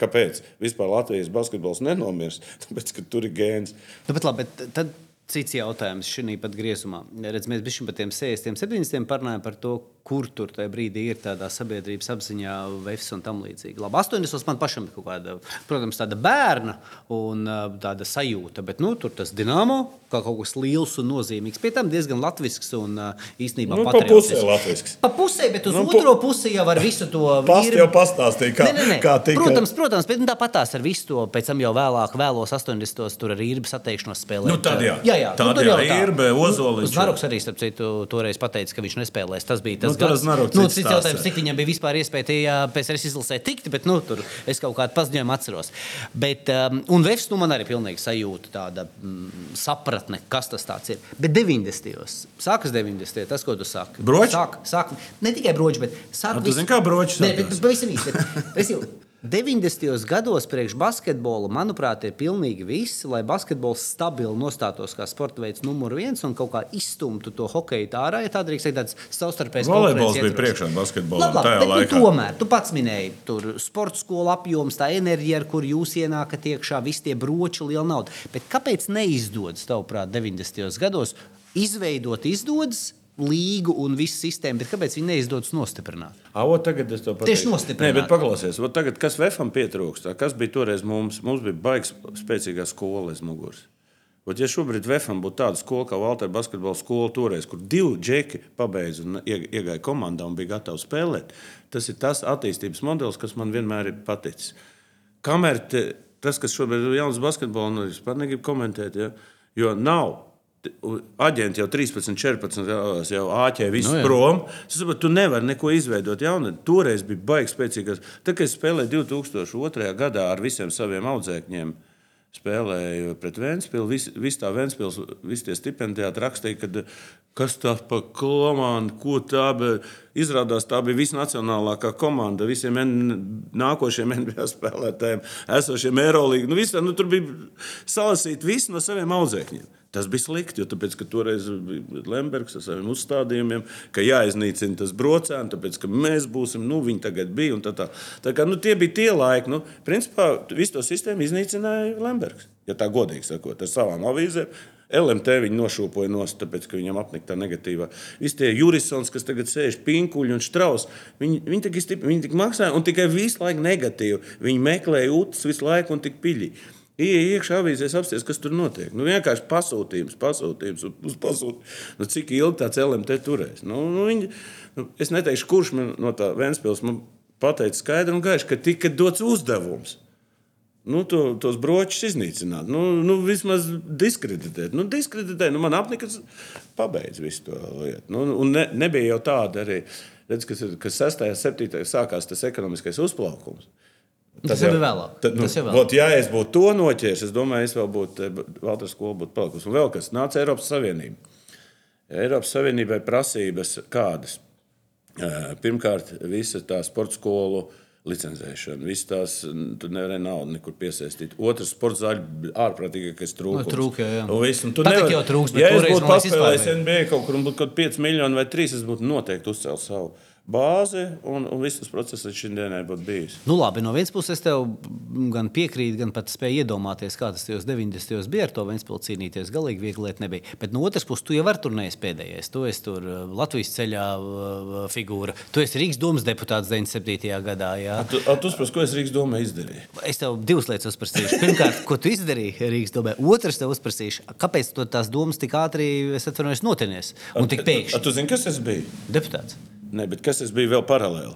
Kāpēc? Vispār Latvijas basketbols nenomirs, tāpēc, ka tur ir gēns. Nu, bet, labi, bet tad cits jautājums šī pat griezumā. Redz, mēs bijām par tiem 60, 70 parunājām par to, kur tur tajā brīdī ir tādā sabiedrības apziņā, vefs un tam līdzīgi. Labi, 80 man pašam ir kaut kāda, protams, tāda bērna un tāda sajūta, bet nu, tur tas dināmo kā kaut kas liels un nozīmīgs. Pie tam diezgan latvisks un īstenībā nu, pa pusē latvisks. Pa pusē, bet uz nu, otro pusi jau ar visu to Past ir... jau pastāstīja, kā, ne, ne, ne. kā tika. Protams, protams, bet nu, tāpatās ar visu to pēc tam jau vēlāk, vēlos 80. tur ar īrbu sateikšanos spēlēt. Nu, tad jā, jā, jā. Tad, nu, jā, jā īrbe, ozoliņš. Znaroks arī, starp citu, toreiz pateica, ka viņš nespēlēs. Tas bija tas, nu, gads. Nu, cits jautājums, cik viņam bija vispār iespēja tajā PSRS izlasē tikt, bet nu, tur es kaut kādu paziņojumu atceros. Bet, um, un Vefs, nu, man arī pilnīgi sajūta tāda mm, sapratne, kas tas ir. Bet 90. sākas 90. tas, ko tu saki. Broči? Sāk, sāk, ne tikai broči, bet sāk. Nu, tu zini, kā broči? Nē, bet pavisam īsti. 90. gados priekš basketbola, manuprāt, ir pilnīgi viss, lai basketbols stabili nostātos kā sporta veids numur viens un kaut kā izstumtu to hokeju ārā. Ja tā drīkst teikt, tāds savstarpējs volejbols bija priekšā basketbolam. Labi, labi, bet, nu, tomēr, tu pats minēji, tur sporta skola apjoms, tā enerģija, ar kur jūs ienākat iekšā, visi tie broči, liela nauda. Bet kāpēc neizdodas, tavuprāt, 90. gados izveidot izdodas? Līgu un visu sistēmu, bet kāpēc viņi neizdodas nostiprināt? Avo, tagad es to pateicu. Tieši nostiprināt. Nē, bet paklausies, tagad, kas VFam pietrūkst, kas bija toreiz mums? Mums bija baigs spēcīgā skola aiz muguras. Bet, ja šobrīd VFam būtu tāda skola kā Valtera basketbola skola, toreiz, kur divi džeki pabeidza un iegāja komandā un bija gatavi spēlēt, tas ir tas attīstības modelis, kas man vienmēr ir paticis. Kamēr te, tas, kas šobrīd ir jauns basketbols, nu, es pat negribu komentēt, ja, jo nav Aģenti jau 13, 14 gados jau āķē visu no, nu jā. prom. Es saprotu, tu nevari neko izveidot jaunu. Toreiz bija baigs spēcīgās. Tad, kad es spēlēju 2002. gadā ar visiem saviem audzēkņiem, spēlēju pret Vēnspili, visi vis tā Vēnspils, visi tie stipendijāti rakstīja, ka kas tā pa komandu, ko tā bija. Izrādās, tā bija visnacionālākā komanda visiem nākošiem NBA spēlētājiem, esošiem Eirolandā. Nu, visi, nu, tur bija salasīti visi no saviem audzēkņiem. Tas bija slikti, jo tāpēc, toreiz bija Lembergs ar saviem uzstādījumiem, ka jāiznīcina tas brocēns, tāpēc, ka mēs būsim, nu, viņi tagad bija. Tā, tā. tā kā, nu, tie bija tie laiki, nu, principā visu to sistēmu iznīcināja Lembergs. Ja tā godīgi sakot, ar savām avīzēm. LMT viņi nošūpoja nost, tāpēc, ka viņam apnika tā negatīvā. Visi tie jurisons, kas tagad sēž pinkuļi un strauss, viņi, viņi, tik, viņi tik maksāja un tikai visu laiku negatīvi. Viņi meklēja ūdens visu laiku un tik piļķi. Iet iekšā avīzēs, apstāties, kas tur notiek. Nu, vienkārši pasūtījums, pasūtījums, uz pasūtījums. Nu, cik ilgi tāds LMT turēs? Nu, nu, viņi, nu, es neteikšu, kurš man no tā Vēnspils pateica skaidri un gaiši, ka tika dots uzdevums. Nu, to, tos bročus iznīcināt, nu, nu, vismaz diskreditēt. Nu, diskreditēt, nu, man apnikas pabeidz visu to lietu. Nu, un ne, nebija jau tāda arī, redz, kas, kas 6. un 7. sākās tas ekonomiskais uzplaukums. Tas jau bija vēlāk. Tad, nu, Tas jau vēlāk. vot, ja es būtu to noķēris, es domāju, es vēl būtu Valters skola būtu palikusi. Un vēl kas nāca Eiropas Savienība. Eiropas Savienībai prasības kādas? Eh, Pirmkārt, visa tā sporta skolu licencēšana. Visas tās tur nevarēja naudu nekur piesaistīt. Otrs sports zāļu ārprātīgākais trūkums. Nu, trūka, jā. Un viss, un tu nevari- jau trūks, bet ja es būtu paspēlējis NBA kaut kur un būtu kaut 5 miljoni vai 3, es būtu noteikti uzcēlis savu bāzi un, un viss tas process līdz šim dienai būtu bijis. Nu, labi, no vienas puses, es tev gan piekrītu, gan pat spēju iedomāties, kā tas tajos 90. gados bija ar to Vēnspilsnu cīnīties. Galīgi viegli lieta nebija. Bet no otras puses, tu jau vari tur neesi pēdējais. Tu esi tur uh, Latvijas ceļā uh, figūra. Tu esi Rīgas domas deputāts 97. gadā. Jā. Tu, a, tu saproti, ko es Rīgas domē izdarīju? Es tev divas lietas uzprasīšu. Pirmkārt, ko tu izdarīji Rīgas domē? Otrs, tev uzprasīšu, kāpēc tās domas tik ātri, es atvainojos, notinies un tik A, pēkšņi? tu zini, kas es biju? Deputāts. Nē, bet kas es biju vēl paralēli?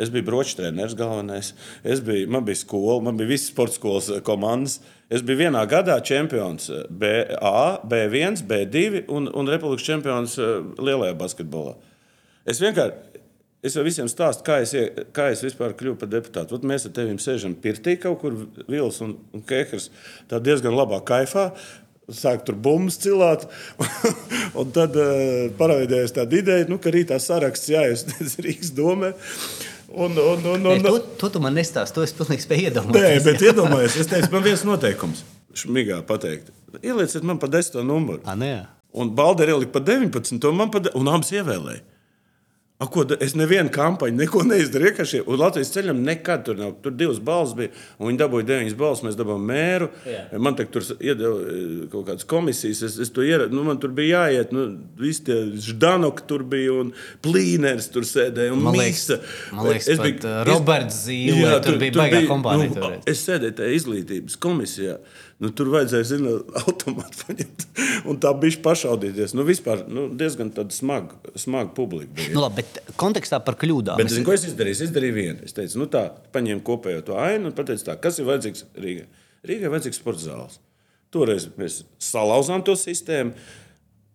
Es biju bročs treneris, galvenais. Es biju, man bija skola, man bija visas sporta skolas eh, komandas. Es biju vienā gadā čempions BA, B1, B2 un, un republikas čempions eh, lielajā basketbolā. Es vienkārši. Es jau visiem stāstu, kā es, kā es vispār kļuvu par deputātu. Ot, mēs ar tevi sēžam pirtī kaut kur, Vils un, un Kehrs, tā diezgan labā kaifā. Sāk tur bumbas cilāt. un tad uh, parādījās tāda ideja, nu, ka rītā saraksts jāiesniedz Rīgas domē. Un, un, un, Nē, un, to, to tu man nestāsti, to es pilnīgi spēju iedomāties. Nē, bet iedomājieties, es teicu, man viens noteikums. Šmigā pateikt. Ielieciet man pa desmito numuru. Ah, nē. Un Balderi ielika pa 19, un man pa de... un abas ievēlēja. A, ko, es nevienu kampaņu, neko neizdarīju. šie- Un Latvijas ceļam nekad tur nav. Tur divas balvas bija, un viņi dabūja deviņas balvas. Mēs dabūjām mēru. Jā. Man te tur iedeva kaut kādas komisijas. Es, es to ieradu. Nu, man tur bija jāiet. Nu, visi tie Ždanoki tur bija un Plīners tur sēdēja. un Man liekas, Miksa. man liekas Es biju- uh, Roberts Zīle, tur bija baigā kompānija toreiz. Nu, es sēdēju tajā izglītības komisijā. Nu, tur vajadzēja zināt, automāti paņemt. Un tā bija pašaudīties. Nu, vispār nu, diezgan smaga, smaga publika. Bija. Nu, labi, bet kontekstā par kļūdām. Bet, zini, ko es izdarīju? Es izdarīju vienu. Es teicu, nu tā, paņēmu kopējo to ainu un pateicu, tā, kas ir vajadzīgs Rīgai. Rīgai ir vajadzīgs sporta zāles. Toreiz mēs salauzām to sistēmu.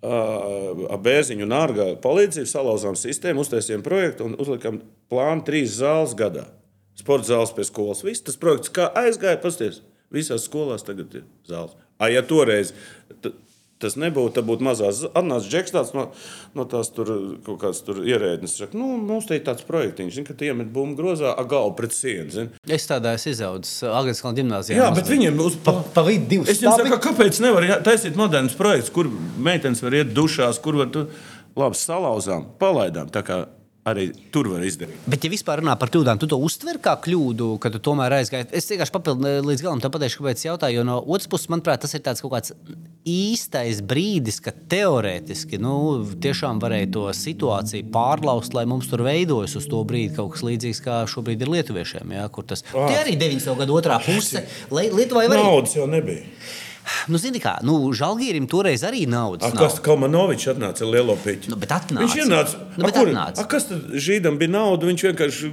Ar bērziņu un ārgā palīdzību salauzām sistēmu, uztaisījām projektu un uzlikām plānu trīs zāles gadā. Sporta zāles pie skolas. Viss tas projekts kā aizgāja, pasties. Visās skolās tagad ir zāles. A, ja toreiz tas nebūtu, tad būtu mazās. Atnāca Džeks tāds no, no tās tur kaut kāds tur ierēdnis. Saka, nu, mums te ir tāds projektiņš, zin, ka tie iemet bumbu grozā, a galvu pret sienu. zin. Es tādā esmu izaudzis Agnēs Kalnu gimnājā. Jā, bet viņiem uz pa, pa vidu divas Es jums saku, kāpēc nevar taisīt moderns projekts, kur meitenes var iet dušās, kur var tu labi salauzām, palaidām. Tā kā arī tur var izdarīt. Bet, ja vispār runā par kļūdām, tu to uztver kā kļūdu, ka tu tomēr aizgāji. Es vienkārši papildinu līdz galam, pateikšu, kāpēc es jautāju. Jo no otras puses, manuprāt, tas ir tāds kaut kāds īstais brīdis, kad teorētiski nu, tiešām varēja to situāciju pārlaust, lai mums tur veidojas uz to brīdi kaut kas līdzīgs, kā šobrīd ir lietuviešiem. Ja, kur tas. Tie arī 90. gadu otrā puse. Lietuvai arī. Naudas jau nebija. Nu, zini kā, nu, Žalgīrim toreiz arī naudas. A, kas Kalmanovičs atnāca ar lielo piķi? Nu, atnāca. Viņš ienāca. Nu, A, kur- atnāca. A, kas tad žīdam bija nauda? Viņš vienkārši,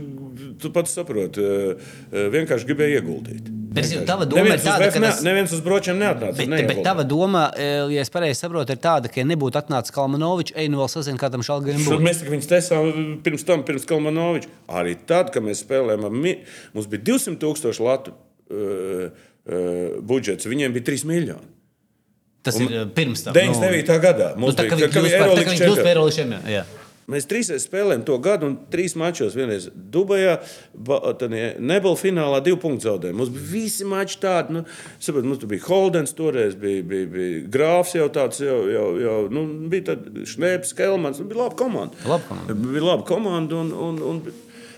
tu pats saproti, eh, eh, vienkārši gribēja ieguldīt. Bet, Vienkārši. tava doma neviens ir tāda, ka ne, tas- neviens uz bročiem neatnāca. Bet, neieguldīja. bet tava doma, eh, ja es pareizi saprotu, ir tāda, ka, ja nebūtu atnācis Kalmanovičs, ej, nu vēl sazina, kā tam Šur būtu. Mēs viņus taisām pirms tam, pirms Kalmanoviča. Arī tad, kad mēs spēlējām, mums bija 200 tūkstoši latu uh, uh, budžets, viņiem bija 3 miljoni. Tas ir eh, pirms tam. 99. gadā Nu, mums tā kā bija tā Eirolandes viņi kļūst par jā. Mēs trīs spēlējām to gadu, un trīs mačos. Vienreiz Dubajā, Nebela finālā, divu punktu zaudējām. Mums bija visi mači tādi. Nu, saprot, mums bija Holdens, toreiz bija, bija, bija Grāfs, jau tāds, jau, jau, jau nu, bija Šnēps, Kelmans. Nu, bija laba komanda. Laba komanda. Bija laba komanda. Un, un, un,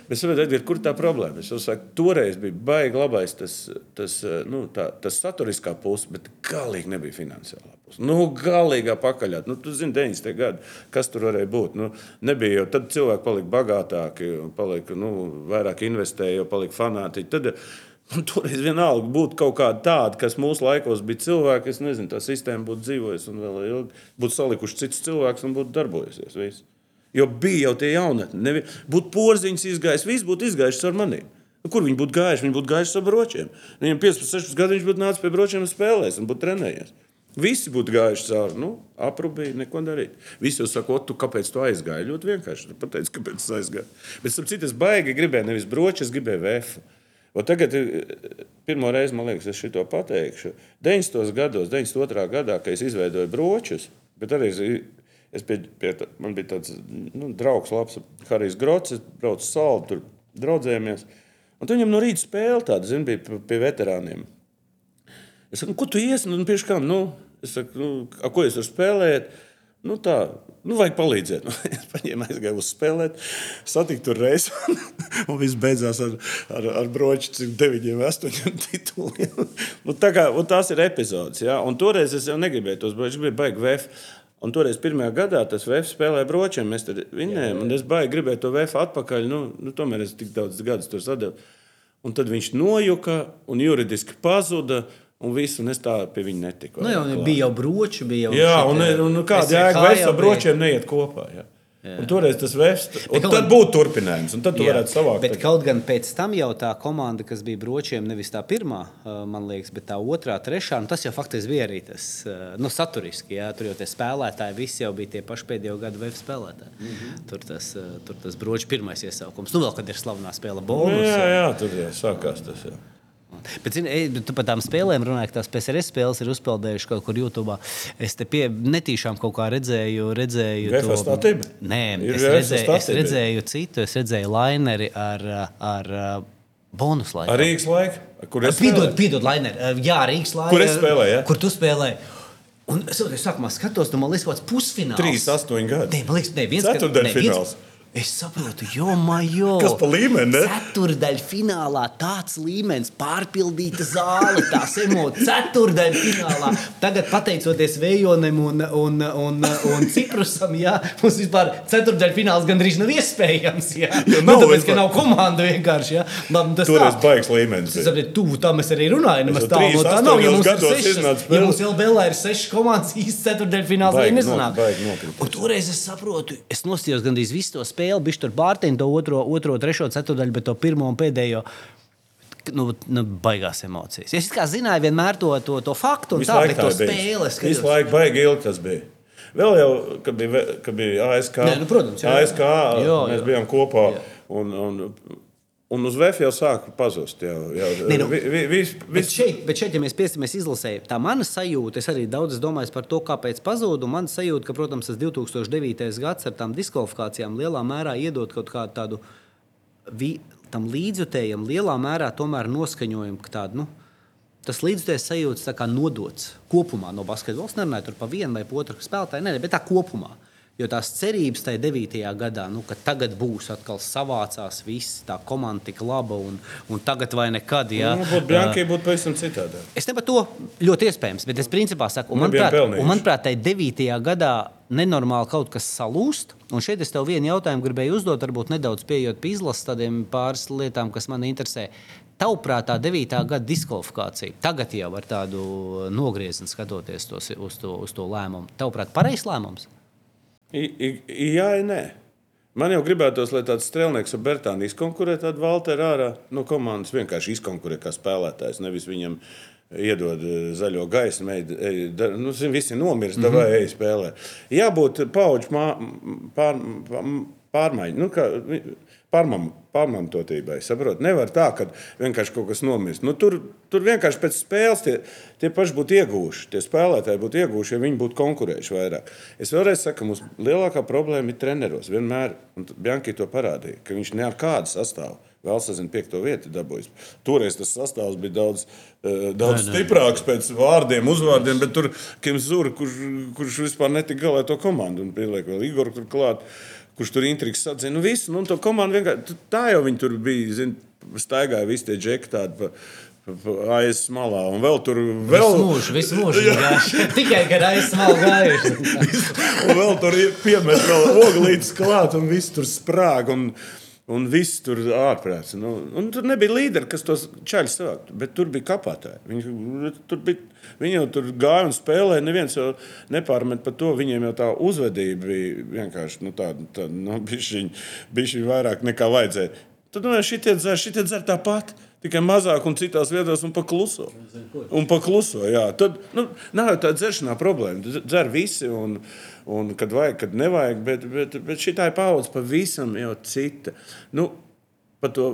Bet, saprotiet, Edgar, kur tā problēma? Es saku, toreiz bija baigi labais tas, tas, nu, tā, tas saturiskā puse, bet galīgi nebija finansiālā puse. Nu, galīgā pakaļā. Nu, tu zini, 90. gadi, kas tur varēja būt. Nu, nebija jau tad cilvēki palika bagātāki, un palika, nu, vairāk investēja, jau palika fanātiķi. Tad, Nu, toreiz vienalga būtu kaut kāda tāda, kas mūsu laikos bija cilvēki. Es nezinu, tā sistēma būtu dzīvojusi un vēl ilgi būtu salikuši citus cilvēkus un būtu darbojusies. Viss. Jo bija jau tie jaunatni. Būtu porziņš izgājis, viss būtu izgājis ar maniem. Nu, kur viņi būtu gājuši? Viņi būtu gājuši ar bročiem. Viņam 15, 16 gadi viņš būtu nācis pie bročiem un spēlējis un būtu trenējies. Visi būtu gājuši cauri. Nu, aprūpīgi, neko darīt. Visi jau saka, tu kāpēc tu aizgāji? Ļoti vienkārši. Tu pateici, kāpēc es aizgāju. Bet, starp citu, es baigi gribēju nevis bročus, gribēju vēfu. O tagad, eh, pirmo reizi, man liekas, es šo pateikšu. 90. gados, 92. gadā, kad es izveidoju bročus, bet arī es, es pie, pie, man bija tāds nu, draugs, labs, Harijs Grots, es braucu salu, tur draudzējāmies. Un viņam no rīta spēle tāda, zin, bija pie, pie veterāniem. Es saku, ko tu iesi? Nu, pieši kam? Nu, es saku, nu, a, ko es varu spēlēt? Nu, tā, nu, vajag palīdzēt. Nu, es paņēmu, aizgāju uz spēlēt, satiku tur reizi, un viss beidzās ar, ar, ar broču, deviņiem, astoņiem tituliem. nu, tā kā, tās ir epizodes, ja? un toreiz es jau negribēju tos bročus, gribēju baigi VF. Un toreiz pirmajā gadā tas VF spēlēja bročiem, mēs tur vinējām, un es baigi gribēju to VF atpakaļ, nu, nu tomēr es tik daudz gadus tur sadevu. Un tad viņš nojuka un juridiski pazuda. Un viss, un es tā pie viņa netiku. Nu, jau, bija jau broči, bija jau. Jā, un, un, un kāda jēga vēl ar bročiem neiet kopā. Jā. Toreiz tas vēsts, tad gan, būtu turpinājums, un tad tu jā, varētu savākt. Bet kaut gan pēc tam jau tā komanda, kas bija bročiem, nevis tā pirmā, man liekas, bet tā otrā, trešā, nu tas jau faktiski bija arī tas nu, saturiski. Jā, tur jau tie spēlētāji, visi jau bija tie paši pēdējo gadu VF spēlētāji. Mm -hmm. Tur tas, tur tas bročs pirmais iesaukums. Nu, vēl kad ir slavenā spēle bonus. Jā, jā, tur jau sākās tas. Jā. Bet, zini, tu par tām spēlēm runāji, ka tās PSRS spēles ir uzpeldējušas kaut kur YouTube. Es te pie netīšām kaut kā redzēju, redzēju to statību. Nē, es redzēju, es redzēju citu, es redzēju laineri ar, ar bonus laiku. Ar Rīgas laiku? Kur es piedod, piedod, laineri. Jā, Rīgas laiku. Kur es spēlēju? Ja? Kur tu spēlēji? Un es jau sākumā skatos, tu man liekas, kaut kāds pusfināls. 3, 8 gadi. Nē, man liekas, ne, viens. Ceturtdaļfināls. Viens, Es saprotu, jo majo. Kas pa līmeni? Ceturdaļ finālā tāds līmenis, pārpildīta zāle, tās emocijas. Ceturdaļ finālā. Tagad, pateicoties Vējonim un, un, un, un Ciprusam, jā, mums vispār ceturdaļ fināls gandrīz nav iespējams. Jā, jo nav, nu, tāpēc, ka nav komanda vienkārši. Jā. Labi, tas Toreiz baigs līmenis. Tas arī tuvu tam mēs arī runājam. Mēs tā no tā nav. Ja mums, sešas, ja mums LBL ir sešas komandas, īsti ceturdaļ fināls arī nesanāk. Toreiz es saprotu, es nostījos gandrīz visu to spēli bija tur pārtiņa, to otro, otro, trešo, ceturdaļu, bet to pirmo un pēdējo. Nu, nu, baigās emocijas. Es kā zināju, vienmēr to, to, to faktu, un tā, bet to spēli visu laiku baigi ilgi tas bija. Vēl jau, kad bija, kad bija ASK, Nē, nu, protams, jā, ASK jā, mēs jā. bijām kopā. Jā. Un, un, Un uz VF jau sāka pazust. Jau, jau. Ne, nu, vi, vi, vis, vis... Bet, šeit, bet šeit, ja mēs piestāmies izlasē, tā mana sajūta, es arī daudz domāju par to, kāpēc pazuda. Man sajūta, ka, protams, tas 2009. gads ar tām diskvalifikācijām lielā mērā iedod kaut kādu tādu vi, tam līdzjutējam, lielā mērā tomēr noskaņojumu, ka tādu. Nu, Tas līdzjutējs sajūta kā nodots kopumā no basketbola. Es nerunāju par vienu vai otru spēlētāju, ne, bet tā kopumā. Jo tās cerības tajā 9. gadā, nu, ka tagad būs atkal savācās, viss tā komanda tik laba un, un tagad vai nekad. Jā, nu, būtu Blankai būtu pavisam citādi. Es ne par to ļoti iespējams, bet es principā saku, un manuprāt, un manuprāt tajā 9. gadā nenormāli kaut kas salūst. Un šeit es tev vienu jautājumu gribēju uzdot, varbūt nedaudz pieejot pie izlases tādiem pāris lietām, kas man interesē. Tavuprāt, tā 9. gada diskvalifikācija, tagad jau ar tādu nogriezienu skatoties tos, uz, to, uz to lēmumu, tavuprāt, pareizs lēmums? Jā, nē. Man jau gribētos, lai tāds strēlnieks ar Bertānu izkonkurē tādu Valteru ārā no komandas. Vienkārši izkonkurē kā spēlētājs, nevis viņam iedod eh, zaļo gaismu, ej, nu, visi nomirst, mm -hmm. vai ej spēlē. Jābūt paudžu pār, pārmaiņai. Nu, kā, pārmam, pārmantotībai. Saprot? Nevar tā, ka vienkārši kaut kas nomirst. Nu, tur, tur vienkārši pēc spēles tie, tie paši būtu ieguvuši. Tie spēlētāji būtu ieguvuši, ja viņi būtu konkurējuši vairāk. Es vēlreiz saku, ka mums lielākā problēma ir treneros. Vienmēr, un Bjanki to parādīja, ka viņš ne ar kādu sastāvu. Vēl sazina piekto vietu dabūjis. Toreiz tas sastāvs bija daudz, uh, daudz nē, nē. stiprāks pēc vārdiem, uzvārdiem, bet tur Kims Zura, kurš, kurš vispār netika galā to komandu un pieliek vēl Igoru tur klāt. Uh, kurš tur intrigas sadzina. Nu, visu, nu, tā jau viņi tur bija. Zin, staigāja visi tie džeki tādi. Pa, Aiz malā, un vēl tur vēl... visu mūžu, visu mūžu gājuši. Tikai kad aiz malā gājuši. un vēl tur piemet vēl oglītes klāt, un viss tur sprāg. Un, Un viss tur ārprāts. Nu, tur nebija līderi, kas tos čaļus savāktu, bet tur bija kapātāji. Viņi, tur bija, viņi jau tur gāja un spēlēja. Neviens jau nepārmet par to. Viņiem jau tā uzvedība bija vienkārši nu, tāda, tā, nu, bišķiņ, bišķiņ vairāk nekā vajadzēja. Tad nu, šitie dzer, šitie dzer tāpat. Tikai mazāk un citās vietās, un pakluso. Un pakluso jā. Tad nu, nav jau tāda dzeršanā problēma. Dzer visi, un, un kad vajag, kad nevajag. Bet, bet, bet šī tā ir paudze pavisam jau cita. Nu, to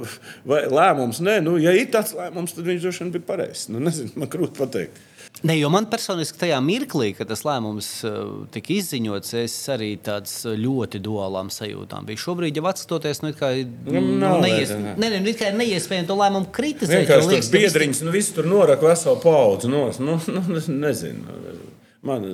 lēmums. Nē, nu, ja ir tāds lēmums, tad viņš droši vien bija pareizs. Nu, nezinu, man grūti pateikt. Ne, jo man personīgi tajā mirklī, kad tas lēmums uh, tika izziņots, es arī tāds uh, ļoti duālām sajūtām biju. Šobrīd, jau atskatoties, nu, kā, nu, nu, neies, ne, ne, nu, neiespējami to lēmumu kritizēt. Vienkārši liekas, tur biedriņas, nu, viss tur norak veselu paudzi. Nu, nu, nezinu. Man,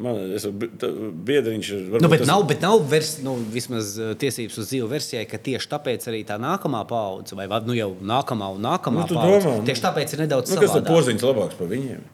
Man, es, biedriņš ir. Nu, bet, tas... nav, bet nav vers, nu, vismaz tiesības uz dzīvu versijai, ka tieši tāpēc arī tā nākamā paudze, vai nu, jau nākamā un nākamā nu, paudze, domā, tieši tāpēc ir nedaudz nu. Kas tad porziņš labāks par viņiem?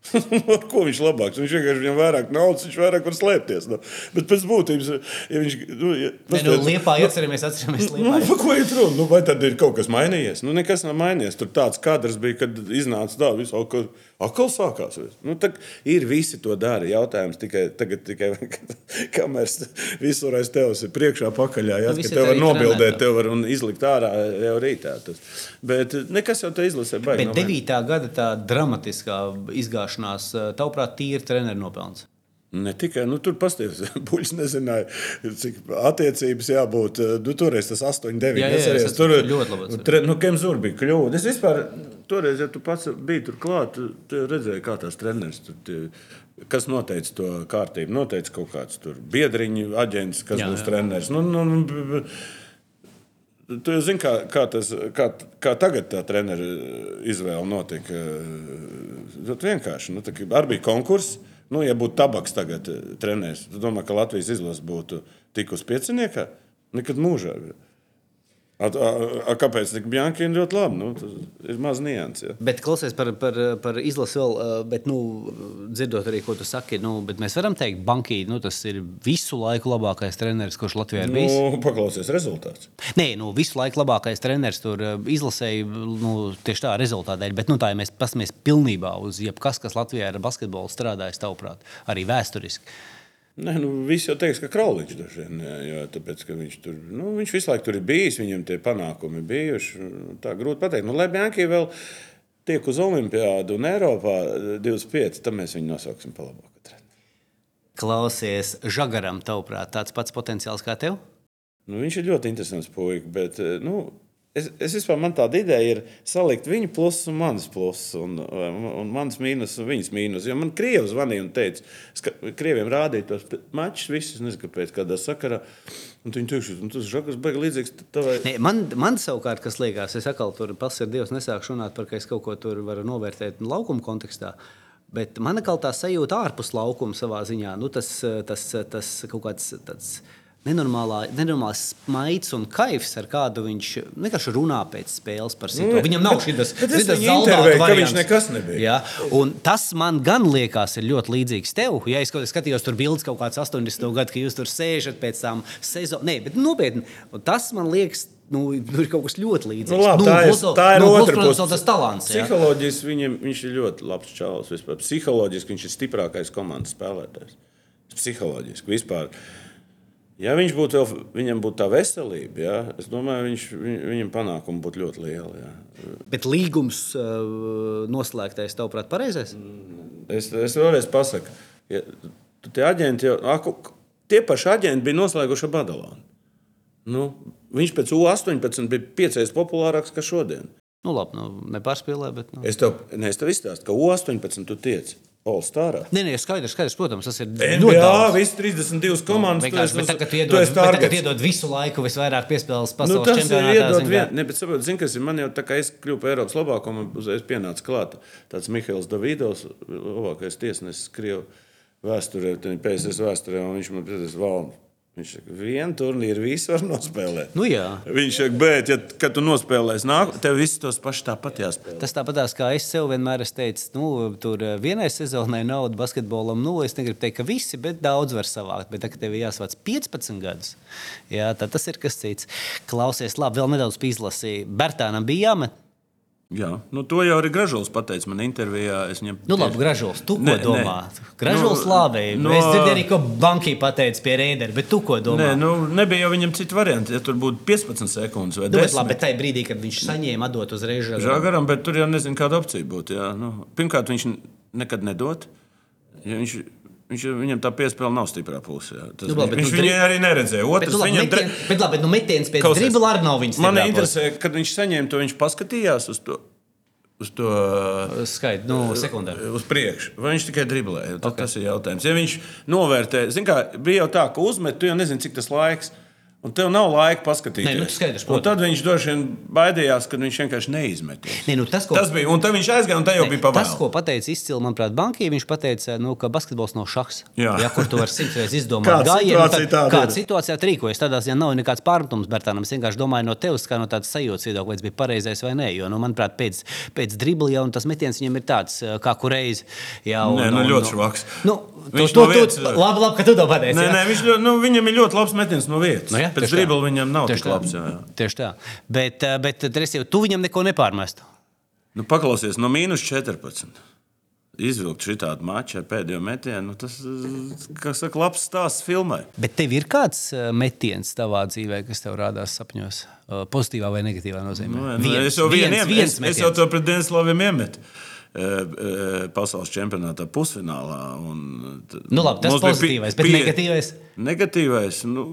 Ar ko viņš labāks? Viņš vienkārši viņam vairāk naudas, viņš vairāk var slēpties. Nu. Bet pēc būtības, ja viņš. Nu, ja, ne, nu, liepā, nu, atceramies, atceramies, liepā. Nu, ko ir runa? Nu, vai tad ir kaut kas mainījies? Nu, nekas nav mainījies. Tur tāds kadrs bija, kad iznāca tā, visu atkal, atkal sākās. Nu, tā, ir visi to dara. Jautājums tikai tagad, tikai kamēr visur aiz tevis ir priekšā pakaļā. Jā, nu, tev var nobildēt, tev var izlikt ārā jau rītā. Tas. Bet nekas jau te izlasē baigi. Bet 9. gada tā dramatiskā izgāšana izgāšanās, eh, tavuprāt, tīri treneru nopelns? Ne tikai nu, tur pastāstījis, puisis nezināja, cik attiecības jābūt. Nu, toreiz tas 8, 9. Jā, jā, jā, tur ļoti labi. Tre, nu, Kemzūra bija kļūda. Es vispār, toreiz, ja tu pats biji tur klāt, tu redzēji, kā tās treneris. Tu, tie, kas noteica to kārtību? Noteica kaut kāds biedriņu aģents, kas jā, būs treneris. Nu, nu, nu, Tu jau zini, kā, kā, tas, kā, kā tagad tā treneru izvēle notika. Tad vienkārši nu, arī bija konkurss. Nu, ja būtu tabaks tagad eh, treneris, tad domā, ka Latvijas izlase būtu tikus pieciniekā? Nekad mūžā. A, a, a, kāpēc tā Bjanka ir ļoti labi? Nu, tas ir maz nianses. Ja. Bet klausies par, par, par izlasi vēl, bet, nu, dzirdot arī, ko tu saki, nu, mēs varam teikt, Banki, nu, tas ir visu laiku labākais treneris, kurš Latvijā ir bijis. Nu, paklausies rezultāts. Nē, nu, visu laiku labākais treneris tur izlasēja nu, tieši tā rezultātā. Bet, nu, tā, ja mēs paskatāmies pilnībā uz jebkas, kas Latvijā ar basketbolu strādājis, tavuprāt, arī vēsturiski. Nē, nu, visi jau teiks, ka Krauliņš jā, jā, tāpēc, ka viņš tur nu, viņš visu laiku tur ir bijis, viņam tie panākumi bijuši. Tā grūti pateikt. Nu, lai Bjanki vēl tiek uz Olimpiādu un Eiropā 25, tad mēs viņu nosauksim par labāko treneri. Klausies, Žagaram, tavuprāt, tāds pats potenciāls kā tev? Nu, viņš ir ļoti interesants puika, bet nu, Es, es vispār man tāda ideja ir salikt viņu plusus un manas plusus, un, un, un manas mīnus un viņas mīnus. Jo man krievis zvanīja un teica, ka krieviem rādīja tos mačus, visus, nezinu, kāpēc, kādā sakarā. Un viņi teica, ka tas žakas beigas līdzīgs tavai. Ne, man, man savukārt, kas liekas, es atkal tur pasakāju, Dievs, nesākšu runāt par, ka es kaut ko tur varu novērtēt laukuma kontekstā. Bet man atkal tā sajūta ārpus laukuma savā ziņā, nu, tas, tas, tas kaut kāds tāds nenormāls maigs un kaifs, ar kādu viņš vienkārši runā pēc spēles par situāciju. Nu, Viņam nav viņš nekas nebija. Ja? Un tas man gan liekas ir ļoti līdzīgs tev. Ja es skatījos tur bildes kaut kāds 80. gadu, ka jūs tur sēžat pēc tam sezonas. Nē, bet nopietni, tas man liekas. Nu, tur ir kaut kas ļoti līdzīgs. Nu, labi, nu, tā plus, tā ir nu, otra puse. Tas talants. Psiholoģiski viņam, viņš ir ļoti labs čalis. Psiholoģiski viņš ir stiprākais komandas spēlētājs. Psiholoģiski vispār. Uh, Ja viņš būtu vēl, viņam būtu tā veselība, ja, es domāju, viņš, viņ, viņam panākumi būtu ļoti lieli. Ja. Bet līgums uh, noslēgtais, tavuprāt, pareizais? Es, es vēlreiz pasaku, ja, tie aģenti jau, aku, tie paši aģenti bija noslēguši Badalānu. Nu, viņš pēc U18 bija piecreiz populārāks kā šodien. Nu, labi, nu, nepārspīlē, bet. Nu. Es tev, ne, es tev izstāstu, ka U18 tu tieci. All-Star. Nē, nē, skaidrs, skaidrs, protams, tas ir daudz. Visi 32 komandas. No, bet tagad iedod, bet tagad iedod visu laiku visvairāk piespēles pasaules nu, čempionātā. Iedod vien, ne, bet saprot, zin, kas ir man jau tā kā es kļuvu par Eiropas labāko, man uzreiz pienāca klāt tāds Mihails Davidovs, labākais tiesnesis Krievu vēsturē, PSS vēsturē, un viņš man teica, valnu Viņš saka, vienu turnīru visu var nospēlēt. Nu, jā. Viņš saka, bet, ja, kad tu nospēlēsi nākotnē, tev viss tos pašs tāpat jāspēlē. Tas tāpat kā es sev vienmēr esmu teicis, nu, tur eh, vienai sezonai naudu basketbolam, nu, es negribu teikt, ka visi, bet daudz var savākt. Bet, kad tev ir jāsvāc 15 gadus, jā, tad tas ir kas cits. Klausies, labi, vēl nedaudz pīzlasīja. Bertānam bija jāmet. Jā, nu, to jau arī Gražulis pateica man intervijā. Viņam Nu, labi, Gražulis, tu ko Nē, domā? nē. Gražulis Nu, labi. no- Es dzirdēju, arī, ko Banki pateica pie Reidera, bet tu ko domā? Nē, nu, nebija jau viņam citu variantu. Ja tur būtu 15 sekundes vai Nu, bet 10. labi, bet tajā brīdī, kad viņš saņēma atdot uzreiz žagaram. Žagaram, bet tur jau nezinu, kāda opcija būtu. Jā. Nu, pirmkārt, viņš nekad nedod. Ja viņš, viņš, viņam tā piespēle nav stiprā pusē. Tas, Nu, labi, bet viņš nu, viņu dri- arī neredzēja. Bet, Otrs, nu, labi, viņam metien, bet labi, nu, metiens pēc dribla arī nav viņas. Man interesē, kad viņš saņēma to, viņš paskatījās uz to. Uz to. Skaidrs, nu, sekundē. uz priekšu. Vai viņš tikai driblēja? Okay. Tas ir jautājums. Ja viņš novērtē, zin kā, bija jau tā, ka uzmet, tu jau nezini, cik tas laiks. Un tev nav laika paskatīties. Nē, nu, skaidrs, un tad viņš droši vien baidījās, ka viņš vienkārši neizmetīs. Nē, nu, tas, ko, Tas bija, un tad viņš aizgāja, un tā jau bija Tas, pavēlta. ko pateica izcili, manuprāt, Banki, viņš teica, nu, ka basketbols nav šachs. Jā. Jā, kur tu vari simts reizes izdomāt, Kāda gājienu, situācija kāda ir? situācijā rīkojas. Tādās, ja nav nekāds pārmetums Bērtānam, es vienkārši domāju no tevis, kā no tādas sajūtas viedokļa, vai tas bija pareizais vai nē. Jo, nu, manuprāt, pēc, pēc dribla jau un tas metiens viņam ir tāds, kā kureiz. Jā, un, Nē, nu, un- ļoti švaks. Nu, Viņš tu, no tu, vietas- labi, labi, ka tu to pateici. Nē, nē, viņš, nu, viņam ir ļoti labs metiens no vietas. Nu, Pēc dribla viņam nav Tieši tik labs. Jā, jā. Tieši tā. Bet, eh, bet Dresija, tu viņam neko nepārmestu. Nu, paklausies, no mīnus 14. Izvilkt šī tādu maču ar pēdējo metienu, nu, tas ir saka, labs stāsts filmai. Bet tev ir kāds eh, metiens tavā dzīvē, kas tev rādās sapņos, eh, pozitīvā vai negatīvā nozīmē? Nu, nu, es jau viens, iem- viens es, es jau to pret Dienaslaviem iemetu. Pasaules čempionātā pusfinālā. un Nu, labi, tas bija pozitīvais, pi- bet pie- negatīvais? Negatīvais. Nu,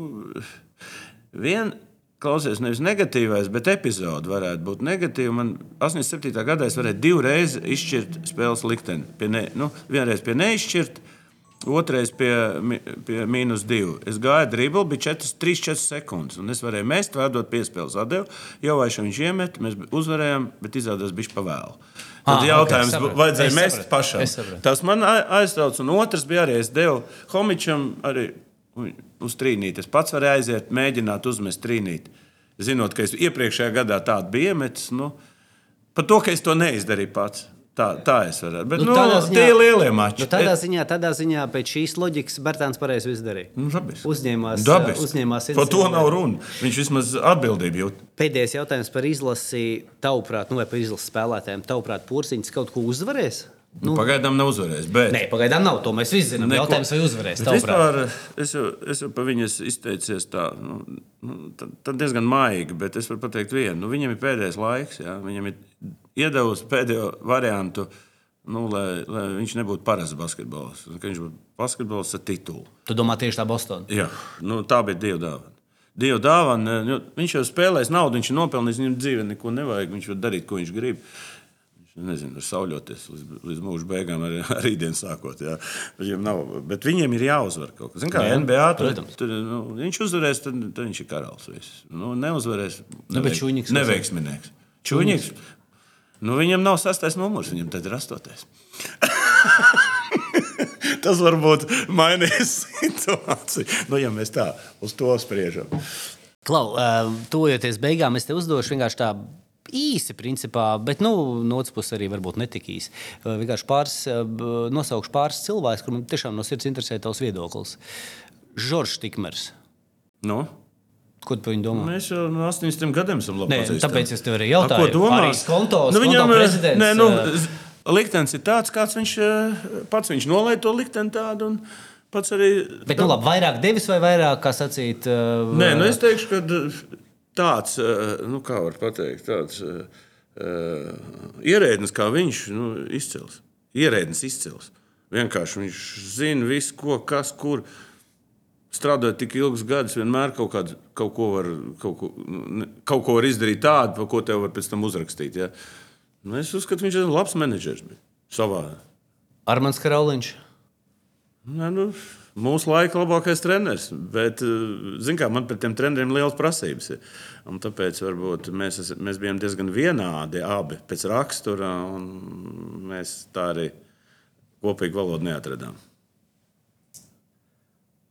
vien, Klausies, nevis negatīvais, bet epizode varētu būt negatīva. Man 87. gadā es varēju divreiz izšķirt spēles likteni. Pie ne, nu, vienreiz pie neizšķirt, Otrais pie, pie mīnus 2. Es gāju dribli, bija 3-4 sekundes. Un es varēju mest, vēdot piespēles atdevu. Jau vai viņš iemet, mēs uzvarējām, bet izrādās bija pa vēlu. Tad Ah, jautājums ok, okay, vajadzēja Es mest pašam. Tas man aiztrauc. Un otrs bija arī, es devu Homičam arī uz trīnīti. Es pats varēju aiziet, mēģināt uzmest trīnīti. Zinot, ka es iepriekšējā gadā tādu biju iemetis, nu, par to, ka es to neizdarīju pats. Tā, tā es varētu. Bet, Nu, nu, tādā nu, ziņā- tie ir lielie mači. Nu, tādā, ziņā, tādā ziņā pēc šīs loģikas Bērtāns pareizi izdarīja. Nu, dabiski. Uzņēmās, Dabiski. uzņēmās Par to nav runa. Viņš vismaz atbildību jūt. Pēdējais jautājums par izlasi, tavuprāt, nu, vai par izlases spēlētājiem. Tavuprāt, Porziņš kaut ko uzvarēs? Nu, Pagaidām nav uzvarējis. Bet... Nē, pagaidām nav. To mēs visi zinām. Neko- Jautājums, vai uzvarēs? Vispār, es jau, es jau par viņu esmu izteicies tā, nu, nu, tā, tā diezgan maigi, bet es varu pateikt vienu. Nu, viņam ir pēdējais laiks, jā, viņam ir iedavusi pēdējo variantu, nu, lai, lai viņš nebūtu parasts basketbols, viņš būtu basketbols ar titulu. Tu domā tieši tā Bostonā? Jā, nu, tā bija Dieva dāvana. Dieva dāvana, nu, viņš jau spēlēs naudu, viņš ir nopelnījis, viņam dzīvē neko nevajag, viņš var darīt, ko viņš grib. Viņš nezinu, var sauļoties līdz, līdz mūža beigām, arī ar rītdienu sākot. Jā. Viņiem nav, bet viņiem ir jāuzvar kaut kas. Zin, kā Jā, NBA tur, tur nu, viņš uzvarēs, tad, tad viņš ir karalis. viss. Nu, neuzvarēs. Nu, bet Šuņiks Neveiksminieks. Čuņiks. Nu, viņam nav sastais numurs, viņam tad ir astotais. Tas varbūt mainīs situāciju. Nu, ja mēs tā uz to spriežam. Klau, uh, tuvojoties beigām, es te uzdošu vienkārši tā īsi, principā, bet nu, no otras puses arī varbūt netik īsi. Vienkārši pāris, nosaukšu pāris cilvēkus, kuriem tiešām no sirds interesē tavs viedoklis. Žoržs Tikmers. Nu? Ko tu par viņu domā? Mēs jau no 80 gadiem esam labi Nē, pazīstami. tāpēc es tev arī A, jautāju. Ko domā? Arī Skontos, nu, viņam prezidents, nē, nu, liktenis ir tāds, kāds viņš pats viņš nolaiž to likteni tādu. un Pats arī. Bet, nu, labi, vairāk devis vai vairāk, kā sacīt, uh, Nē, nu es teikšu, ka tāds, eh, nu kā var pateikt, tāds uh, ierēdnis kā viņš, nu, izcils. Ierēdnis izcils. Vienkārši viņš zina visu, ko, kas, kur. Strādājot tik ilgus gadus, vienmēr kaut, kādu, kaut, ko var, kaut, ko, kaut ko var izdarīt tādu, par ko tev var pēc tam uzrakstīt. Ja? Nu, es uzskatu, viņš ir labs menedžers. Savā. Armāns Karauliņš. Nē, nu, mūsu laika labākais treneris. Bet, zināmā mērā, man pret tiem treneriem liels prasības. ir. Un tāpēc varbūt mēs, mēs bijām diezgan vienādi abi pēc rakstura. un Mēs tā arī kopīgi valodu neatradām.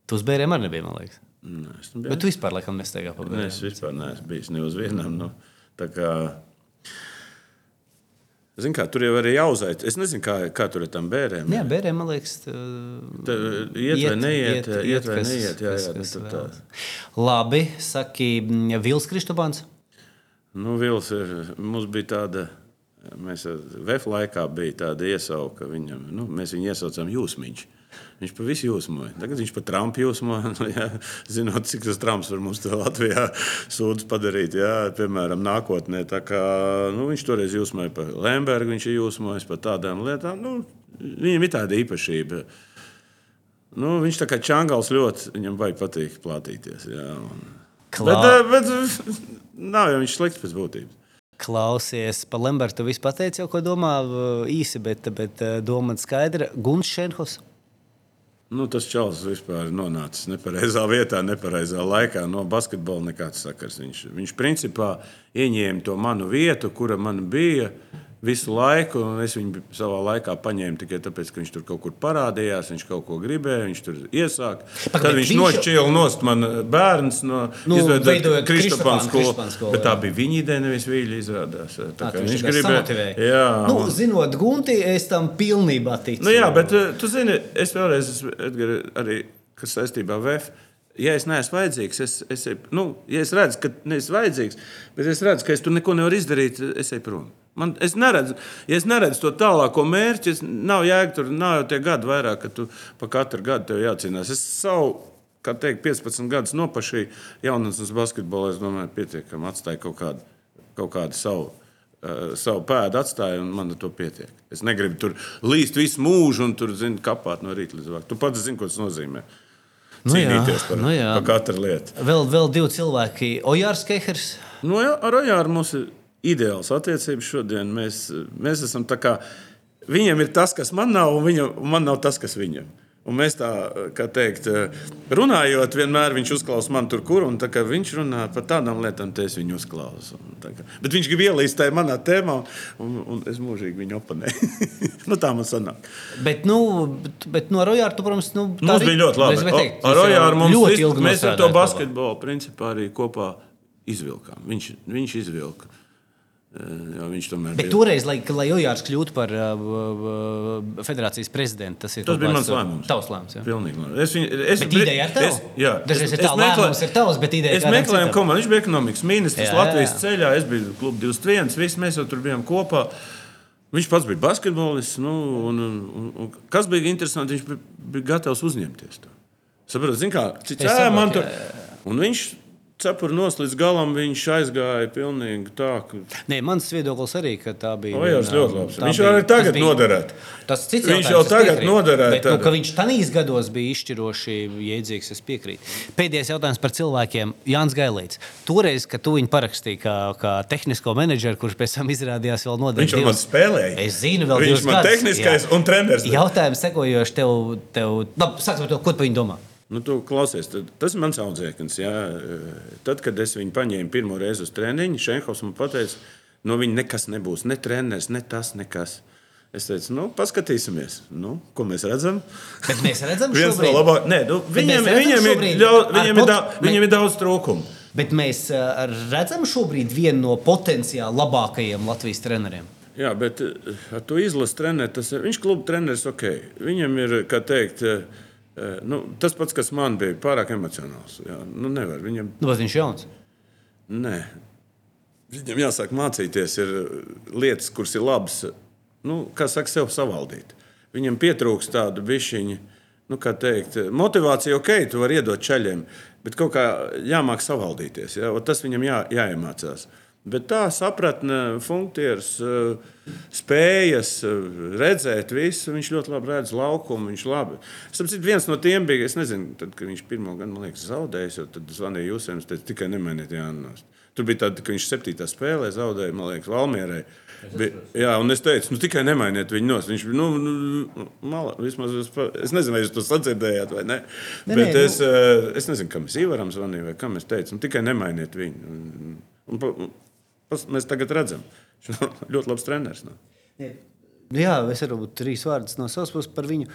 Tu uz bērniem arī nebija, man liekas. Nē, es, nu, Bet tu vispār laikam nestaigā pa Nē, bērniem. es vispār neesmu bijis ne uz vienam. Nu, tā kā, Zin, kā, tur jau arī jāuzaicina. Es nezinu, kā, kā tur ir tam bērniem. Jā, bērniem, man liekas, tā- Tā, iet, iet vai neiet, iet, iet vai kas- neiet. Jā, kas- jā, nu, kas tā. Labi, saki, mm, Vils Kristopāns. Nu, Vils ir, mums bija tāda Mēs VF laikā bija tāda iesauka, viņam, nu, mēs viņu iesaucām jūsmiņš. Viņš pa visu jūsmoja. Tagad viņš pa Trumpu jūsmoja. Nu, jā, zinot, cik tas Trumps var mums Latvijā sūdzes padarīt, jā, piemēram, nākotnē. Tā kā, nu, viņš toreiz jūsmoja par Lembergu, viņš ir jūsmojis par tādām lietām. Nu, viņam ir tāda īpašība. Nu, viņš tā kā čangals ļoti, viņam vajag patīk plātīties. Jā, un... Klā... bet, bet nav jau viņš slikts pēc būtības. Klausies, par Lembertu viss pateici, jau ko domā īsi, bet, bet doma skaidra. Guns Šenhos. Nu, tas čels vispār nonācis nepareizā vietā, nepareizā laikā. No basketbola nekāds sakars. Viņš, viņš principā ieņēma to manu vietu, kura man bija visu laiku. Es viņu savā laikā paņēmu tikai tāpēc, ka viņš tur kaut kur parādījās, viņš kaut ko gribēja, viņš tur iesāka. Pag, Tad viņš viņš... nošķīla nost man bērns no Nu. Kristapānu skolu, Bet tā bija viņa ideja, nevis vīļa izrādās. Tā kā viņš gribēja. Jā, nu, un- zinot, Gunti, es tam pilnībā ticu. Nu, jā, bet uh, tu zini, es vēlreiz esmu Edgar, arī kas saistībā ar VF. Ja es neesmu vajadzīgs, es, es, nu, ja es redzu, ka neesmu vajadzīgs, bet es redzu, ka es tur neko nevaru izdarīt, es eju prom. Man, es, neredzu, ja es neredzu to tālāko mērķi, es nav jēga tur, nav jau tie gadi vairāk, ka tu pa katru gadu tev jācīnās. Es savu, kā teikt, 15 gadus nopašīju jaunatnes basketbolā, es domāju, pietiekami atstāju kaut kādu, kaut kādu savu uh, savu pēdu atstāju, un man ar to pietiek. Es negribu tur līst visu mūžu un tur zini, kapāt no rīta līdz vakaram. Tu pats zini, ko tas nozīmē. Nu jā, Cīnīties par, nu jā. par katru lietu. Vēl, vēl divi cilvēki. Ojārs Kehers. Nu, jā, ar Ojāru mums ir ideāls attiecības šodien. Mēs, mēs esam tā kā. Viņam ir tas, kas man nav, un, viņam, un man nav tas, kas viņam. Un mēs tā, kā teikt, runājot, vienmēr viņš uzklausa man tur, kur. Un tā kā viņš runā par tādām lietām, tad es viņu uzklausu. Un tā kā- Bet viņš grib ielīst tajā manā tēmā, un, un es mūžīgi viņu oponēju. nu, tā man sanāk. Bet, nu, bet, bet no Rojāra, tu, protams, nu, tā Mums arī- bija ļoti labi. Teikt, O- Ar jūs jau Ojāru mums ļoti ilgi mēs ar to basketbolu principā arī kopā izvilkām. Viņš, viņš izvilka. Jā, viņš tomēr Bet bija. toreiz, lai, lai Ojārs kļūtu par uh, federācijas prezidentu, tas, ir Tas bija mans lēmums. Tavs lēmums. jā. Pilnīgi. Es, viņu- es, Bet ideja ir tava? Es, jā, Dažreiz ir es tā, meklēju- lēmums ir tavs, bet ideja Es kādam meklēju citam. komandu. Viņš bija ekonomikas ministrs Jā, Latvijas jā. ceļā. Es biju klubs 21. Visi mēs jau tur bijām kopā. Viņš pats bija basketbolists. Nu, un, un, un, kas bija interesanti, viņš bija, bija gatavs uzņemties to. Saprotiet, zin kā, cits Es ēma man saprotu, tur. Un viņš cepur nos līdz galam, viņš aizgāja pilnīgi tā, ka Nē, mans viedoklis arī, ka tā bija. Ojārs viena- ļoti labs. tā Viņš arī tagad bija- noderētu. Tas cits Viņš jau tagad noderētu Bet, nu, ka viņš tanīs gados bija izšķiroši jēdzīgs, es piekrītu. Pēdējais jautājums par cilvēkiem. Jānis Gailīts. Toreiz, kad tu viņu parakstīji kā, kā tehnisko menedžeru, kurš pēc tam izrādījās vēl noderīgs. viņš jau man spēlēja. Es zinu, vēl viņš man gadus. tehniskais Jā. un treneris. Jautājums sekojoši tev. tev Labi, sāksim ar to, ko tu par viņu domā. Nu, tu klausies, tad, tas ir mans audzēknis. Jā. Tad, kad es viņu paņēmu pirmo reizi uz treniņu, Šenhovs man teica, no viņa nekas nebūs, ne treneris, ne tas, nekas. Es teicu, nu, paskatīsimies, nu, ko mēs redzam. Bet mēs redzam, Viens no labākajiem. Nu, viņiem, mēs viņiem, ir, ļau, viņiem, ir, da, viņiem ir daudz trūkumu. Bet mēs uh, redzam šobrīd vienu no potenciāli labākajiem Latvijas treneriem. Jā, bet ar to izlases treneru, tas ir. Viņš kluba treneris, ok. Viņam ir, kā teikt, eh, nu, tas pats, kas man bija, pārāk emocionāls. Jā, nu, nevar. Viņam Nu, bet viņš ir jauns. Nē. Viņam jāsāk mācīties, ir lietas, kuras ir labas, nu, kā saka, sev savaldīt. Viņam pietrūkst tādu bišķiņu, nu, kā teikt, motivācija, ok, tu vari iedot ceļiem, bet kaut kā jāmāk savaldīties. Ja? Un Tas viņam jā, jāiemācās. Bet tā sapratne, funkcijas, spējas redzēt visu, viņš ļoti labi redz laukumu. Viņš labi. Saprotu, viens no tiem bija, es nezinu, tad, kad viņš pirmo gadu, man liekas, zaudējis, jo tad zvanīja jūs, un teica, tikai nemainiet Jānis. Tur bija tāda, ka viņš septītā spēlē zaudēja, man liekas, Valmierai. Bija, jā, un es teicu, nu, tikai nemainiet viņu nos. Viņš bija, nu, nu mala, vismaz, es, es nezinu, vai jūs to sadzirdējāt vai ne. Nē, Bet nē, es, nu... es nezinu, kam es Ivaram zvanīju, vai kam es teicu, nu, tikai nemainiet viņu. Un, un, un, mēs tagad redzam, viņš ir ļoti labs treneris. Nu. Nu Jā, es varu būt trīs vārdus no savas puses par viņu.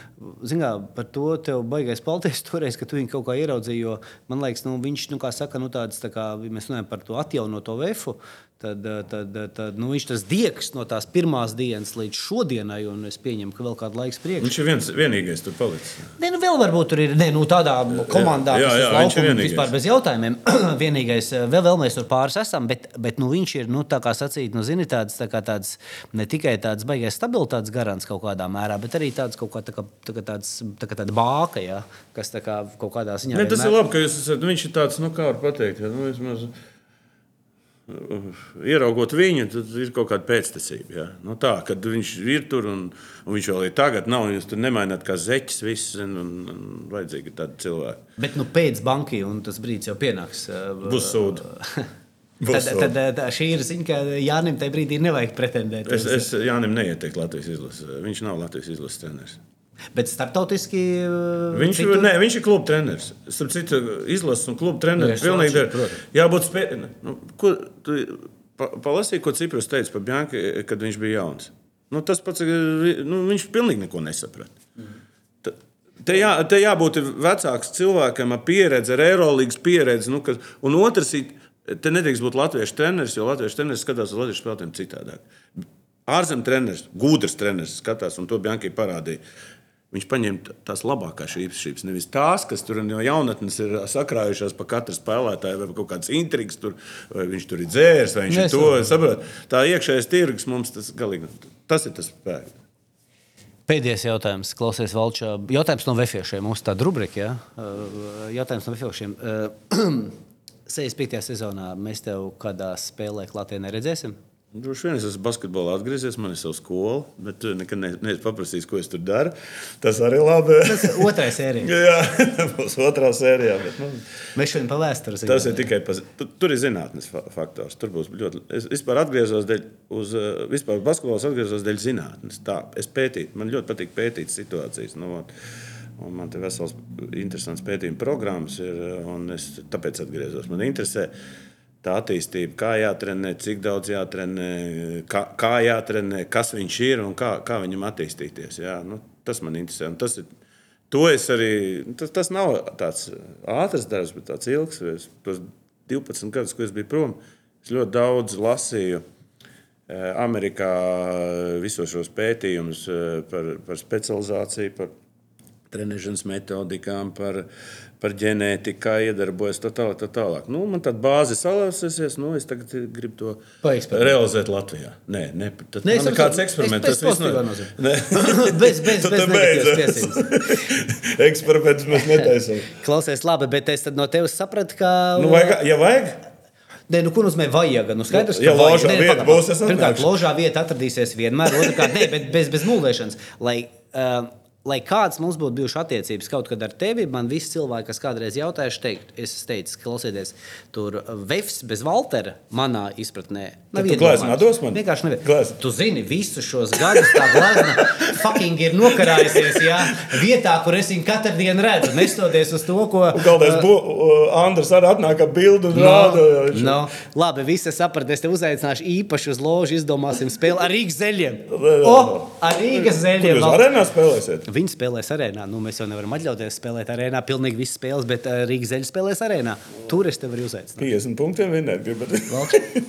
Zinām, par to tev baigais paldies toreiz, ka tu viņu kaut kā ieraudzīji. Jo man liekas, nu, viņš, nu, kā saka, nu, tāds, tā kā mēs runājam par to atjaunoto vefu. Tad, eh, tad, eh, tad nu, viņš tas diegs no tās pirmās dienas līdz šodienai, un es pieņemu, ka vēl kādu laiku priekšā. Viņš ir viens, vienīgais tur palicis. Nē, nu vēl varbūt tur ir ne, nu, tādā komandā, Jā, jā, kas ir vienīgais. vispār bez jautājumiem. vienīgais, eh, vēl, vēl mēs tur pāris esam, bet, bet nu, viņš ir, nu, tā kā sacīt, nu, zini, tāds, tā kā tāds ne tikai tāds baigais stabilitātes garants kaut kādā mērā, bet arī tāds kaut kā, tā kā, tā kā tāds, tā kā tāda bāka, ja, kas tā kā kaut kādā ziņā. Ne, tas vienmēr- ir labi, ka jūs esat. Viņš ir tāds, nu, kā var pateikt, ja, nu, vismaz, uh, ieraugot viņu, tad ir kaut kāda pēctecība. Ja. Nu, tā, kad viņš ir tur un, un viņš vēl ir tagad, nav, jūs tur nemaināt kā zeķis, viss, un, un, un vajadzīgi tādi cilvēki. Bet nu, pēc banki, un tas brīdis jau pienāks. eh, Būs sūdi. Tad, Būs tad, sūdi. tad šī ir ziņa, ka Jānis tajā brīdī nevajag pretendēt. Es, es Jānim neieteiktu Latvijas izlasi. Viņš nav Latvijas izlases treneris. Bet starptautiski. eh, Viņš, cik tu... tu- ne, viņš ir kluba treneris. Starp citu, izlases un kluba Nu, treneris. es Pilnīgi protams. jābūt spējīgam. Nu, ko tu pa, palasīji, ko Ciprus teica par Bjanku, kad viņš bija jauns? Nu, tas pats, nu, viņš pilnīgi neko nesaprata. Ta- Te, jā, te jābūt vecākam cilvēkam ar pieredzi, ar aerolīgas pieredzi. Nu, kas, un otrs, ir, te nedrīkst būt latviešu treneris, jo latviešu treneris skatās uz latviešu spēlētājiem citādāk. Ārzemju treneris, gudrs treneris skatās, un to Bjankai parādīja. Viņš paņēma tās labākās īpašības, nevis tās, kas tur no jaunatnes ir sakrājušās pa katru spēlētāju, vai kaut kādas intrigas, tur, vai viņš tur ir dzērs, vai viņš ir to saprot. Tā iekšējais tirgus mums tas galīgi, tas ir tas spēks. Pēdējais jautājums, klausies Valčā. Jautājums no vefiešiem. Mums tāda rubrika, ja? Uh, jautājums no vefiešiem. Uh, 65. sezonā mēs tev kādā spēlē klātienē redzēsim. Droši vien es esmu basketbolā atgriezies, man ir sava skola, bet tu nekad ne- neesi paprasījis, ko es tur daru. Tas arī labi. Tas ir otrais sērija. Jā, būs otrā sērijā. Bet, nu, Mēs šodien pa vēstures. tas ir tikai pa, tu, tur ir zinātnīs fa- faktors. Tur būs ļoti. Es vispār atgriezos dēļ, uz uh, vispār basketbols atgriezos dēļ zinātnes. Tā, es pētīju, man ļoti patīk pētīt situācijas. Nu, ot, un man te vesels interesants pētījuma programmas ir, un es tāpēc atgriezos. Man interesē tā attīstība, kā jātrenē, cik daudz jātrenē, kā, kā jātrenē, kas viņš ir un kā, kā viņam attīstīties. Jā, nu, tas man interesē. un Tas ir, to es arī, tas, tas nav tāds ātrs darbs, bet tāds ilgs. Es, tos 12 gadus, ko es biju prom, es ļoti daudz lasīju. eh, Amerikā visos šos pētījumus eh, par, par specializāciju, par treniņšanas metodikām, par, par ģenētiku, kā iedarbojas tā tālāk. Tā tālāk. Nu, man tāda bāze salausies, nu, es tagad gribu to realizēt Latvijā. Nē, ne, tas nekāds saprotu. eksperiments. Tas viss nozīmē. Bez- bez- bez te negatīvas beidz. Eksperimentus mēs netaisām. Klausies, labi, bet es tad no tevis sapratu, ka. Nu, vajag, ja vajag, Nē, nu, ko nozīmē vajag? Nu, skaidrs, Ja ložā Nē, vieta pagaid, būs, es Pirmkārt, atnākšu. ložā vieta atradīsies vienmēr. Otrkārt, nē, bet bez, bez mūlēšanas. Lai, uh, lai kāds mums būtu bijušas attiecības kaut kad ar tevi, man visi cilvēki, kas kādreiz jautājuši, teikt, es teicu, klausieties, tur Vefs bez Valtera, manā izpratnē, nav tu iedomājams. atdos man? Vienkārši nevar. Gleznu. Tu zini, visus šos gadus tā glezna fucking ir nokarājusies, jā, vietā, kur es viņu katru dienu redzu, nestoties uz to, ko. galvenais, uh, Andris arī atnāk ar bildi un rāda. No, no. Labi, visi saprata. Es te uzaicināšu īpaši uz ložu, izdomāsim spēli ar Rīgas zeļiem. O, ar Rīgas zeļiem. Jūs arēnā spēlēsiet? Viņi spēlēs arēnā. Nu, mēs jau nevaram atļauties spēlēt arēnā. Pilnīgi visas spēles, bet uh, Rīgas zeļi spēlēs arēnā. Tur es tevi uzaicināt. 50 punktiem vinnēt. gribat?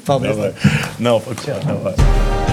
Paldies! Nav par ko. davai.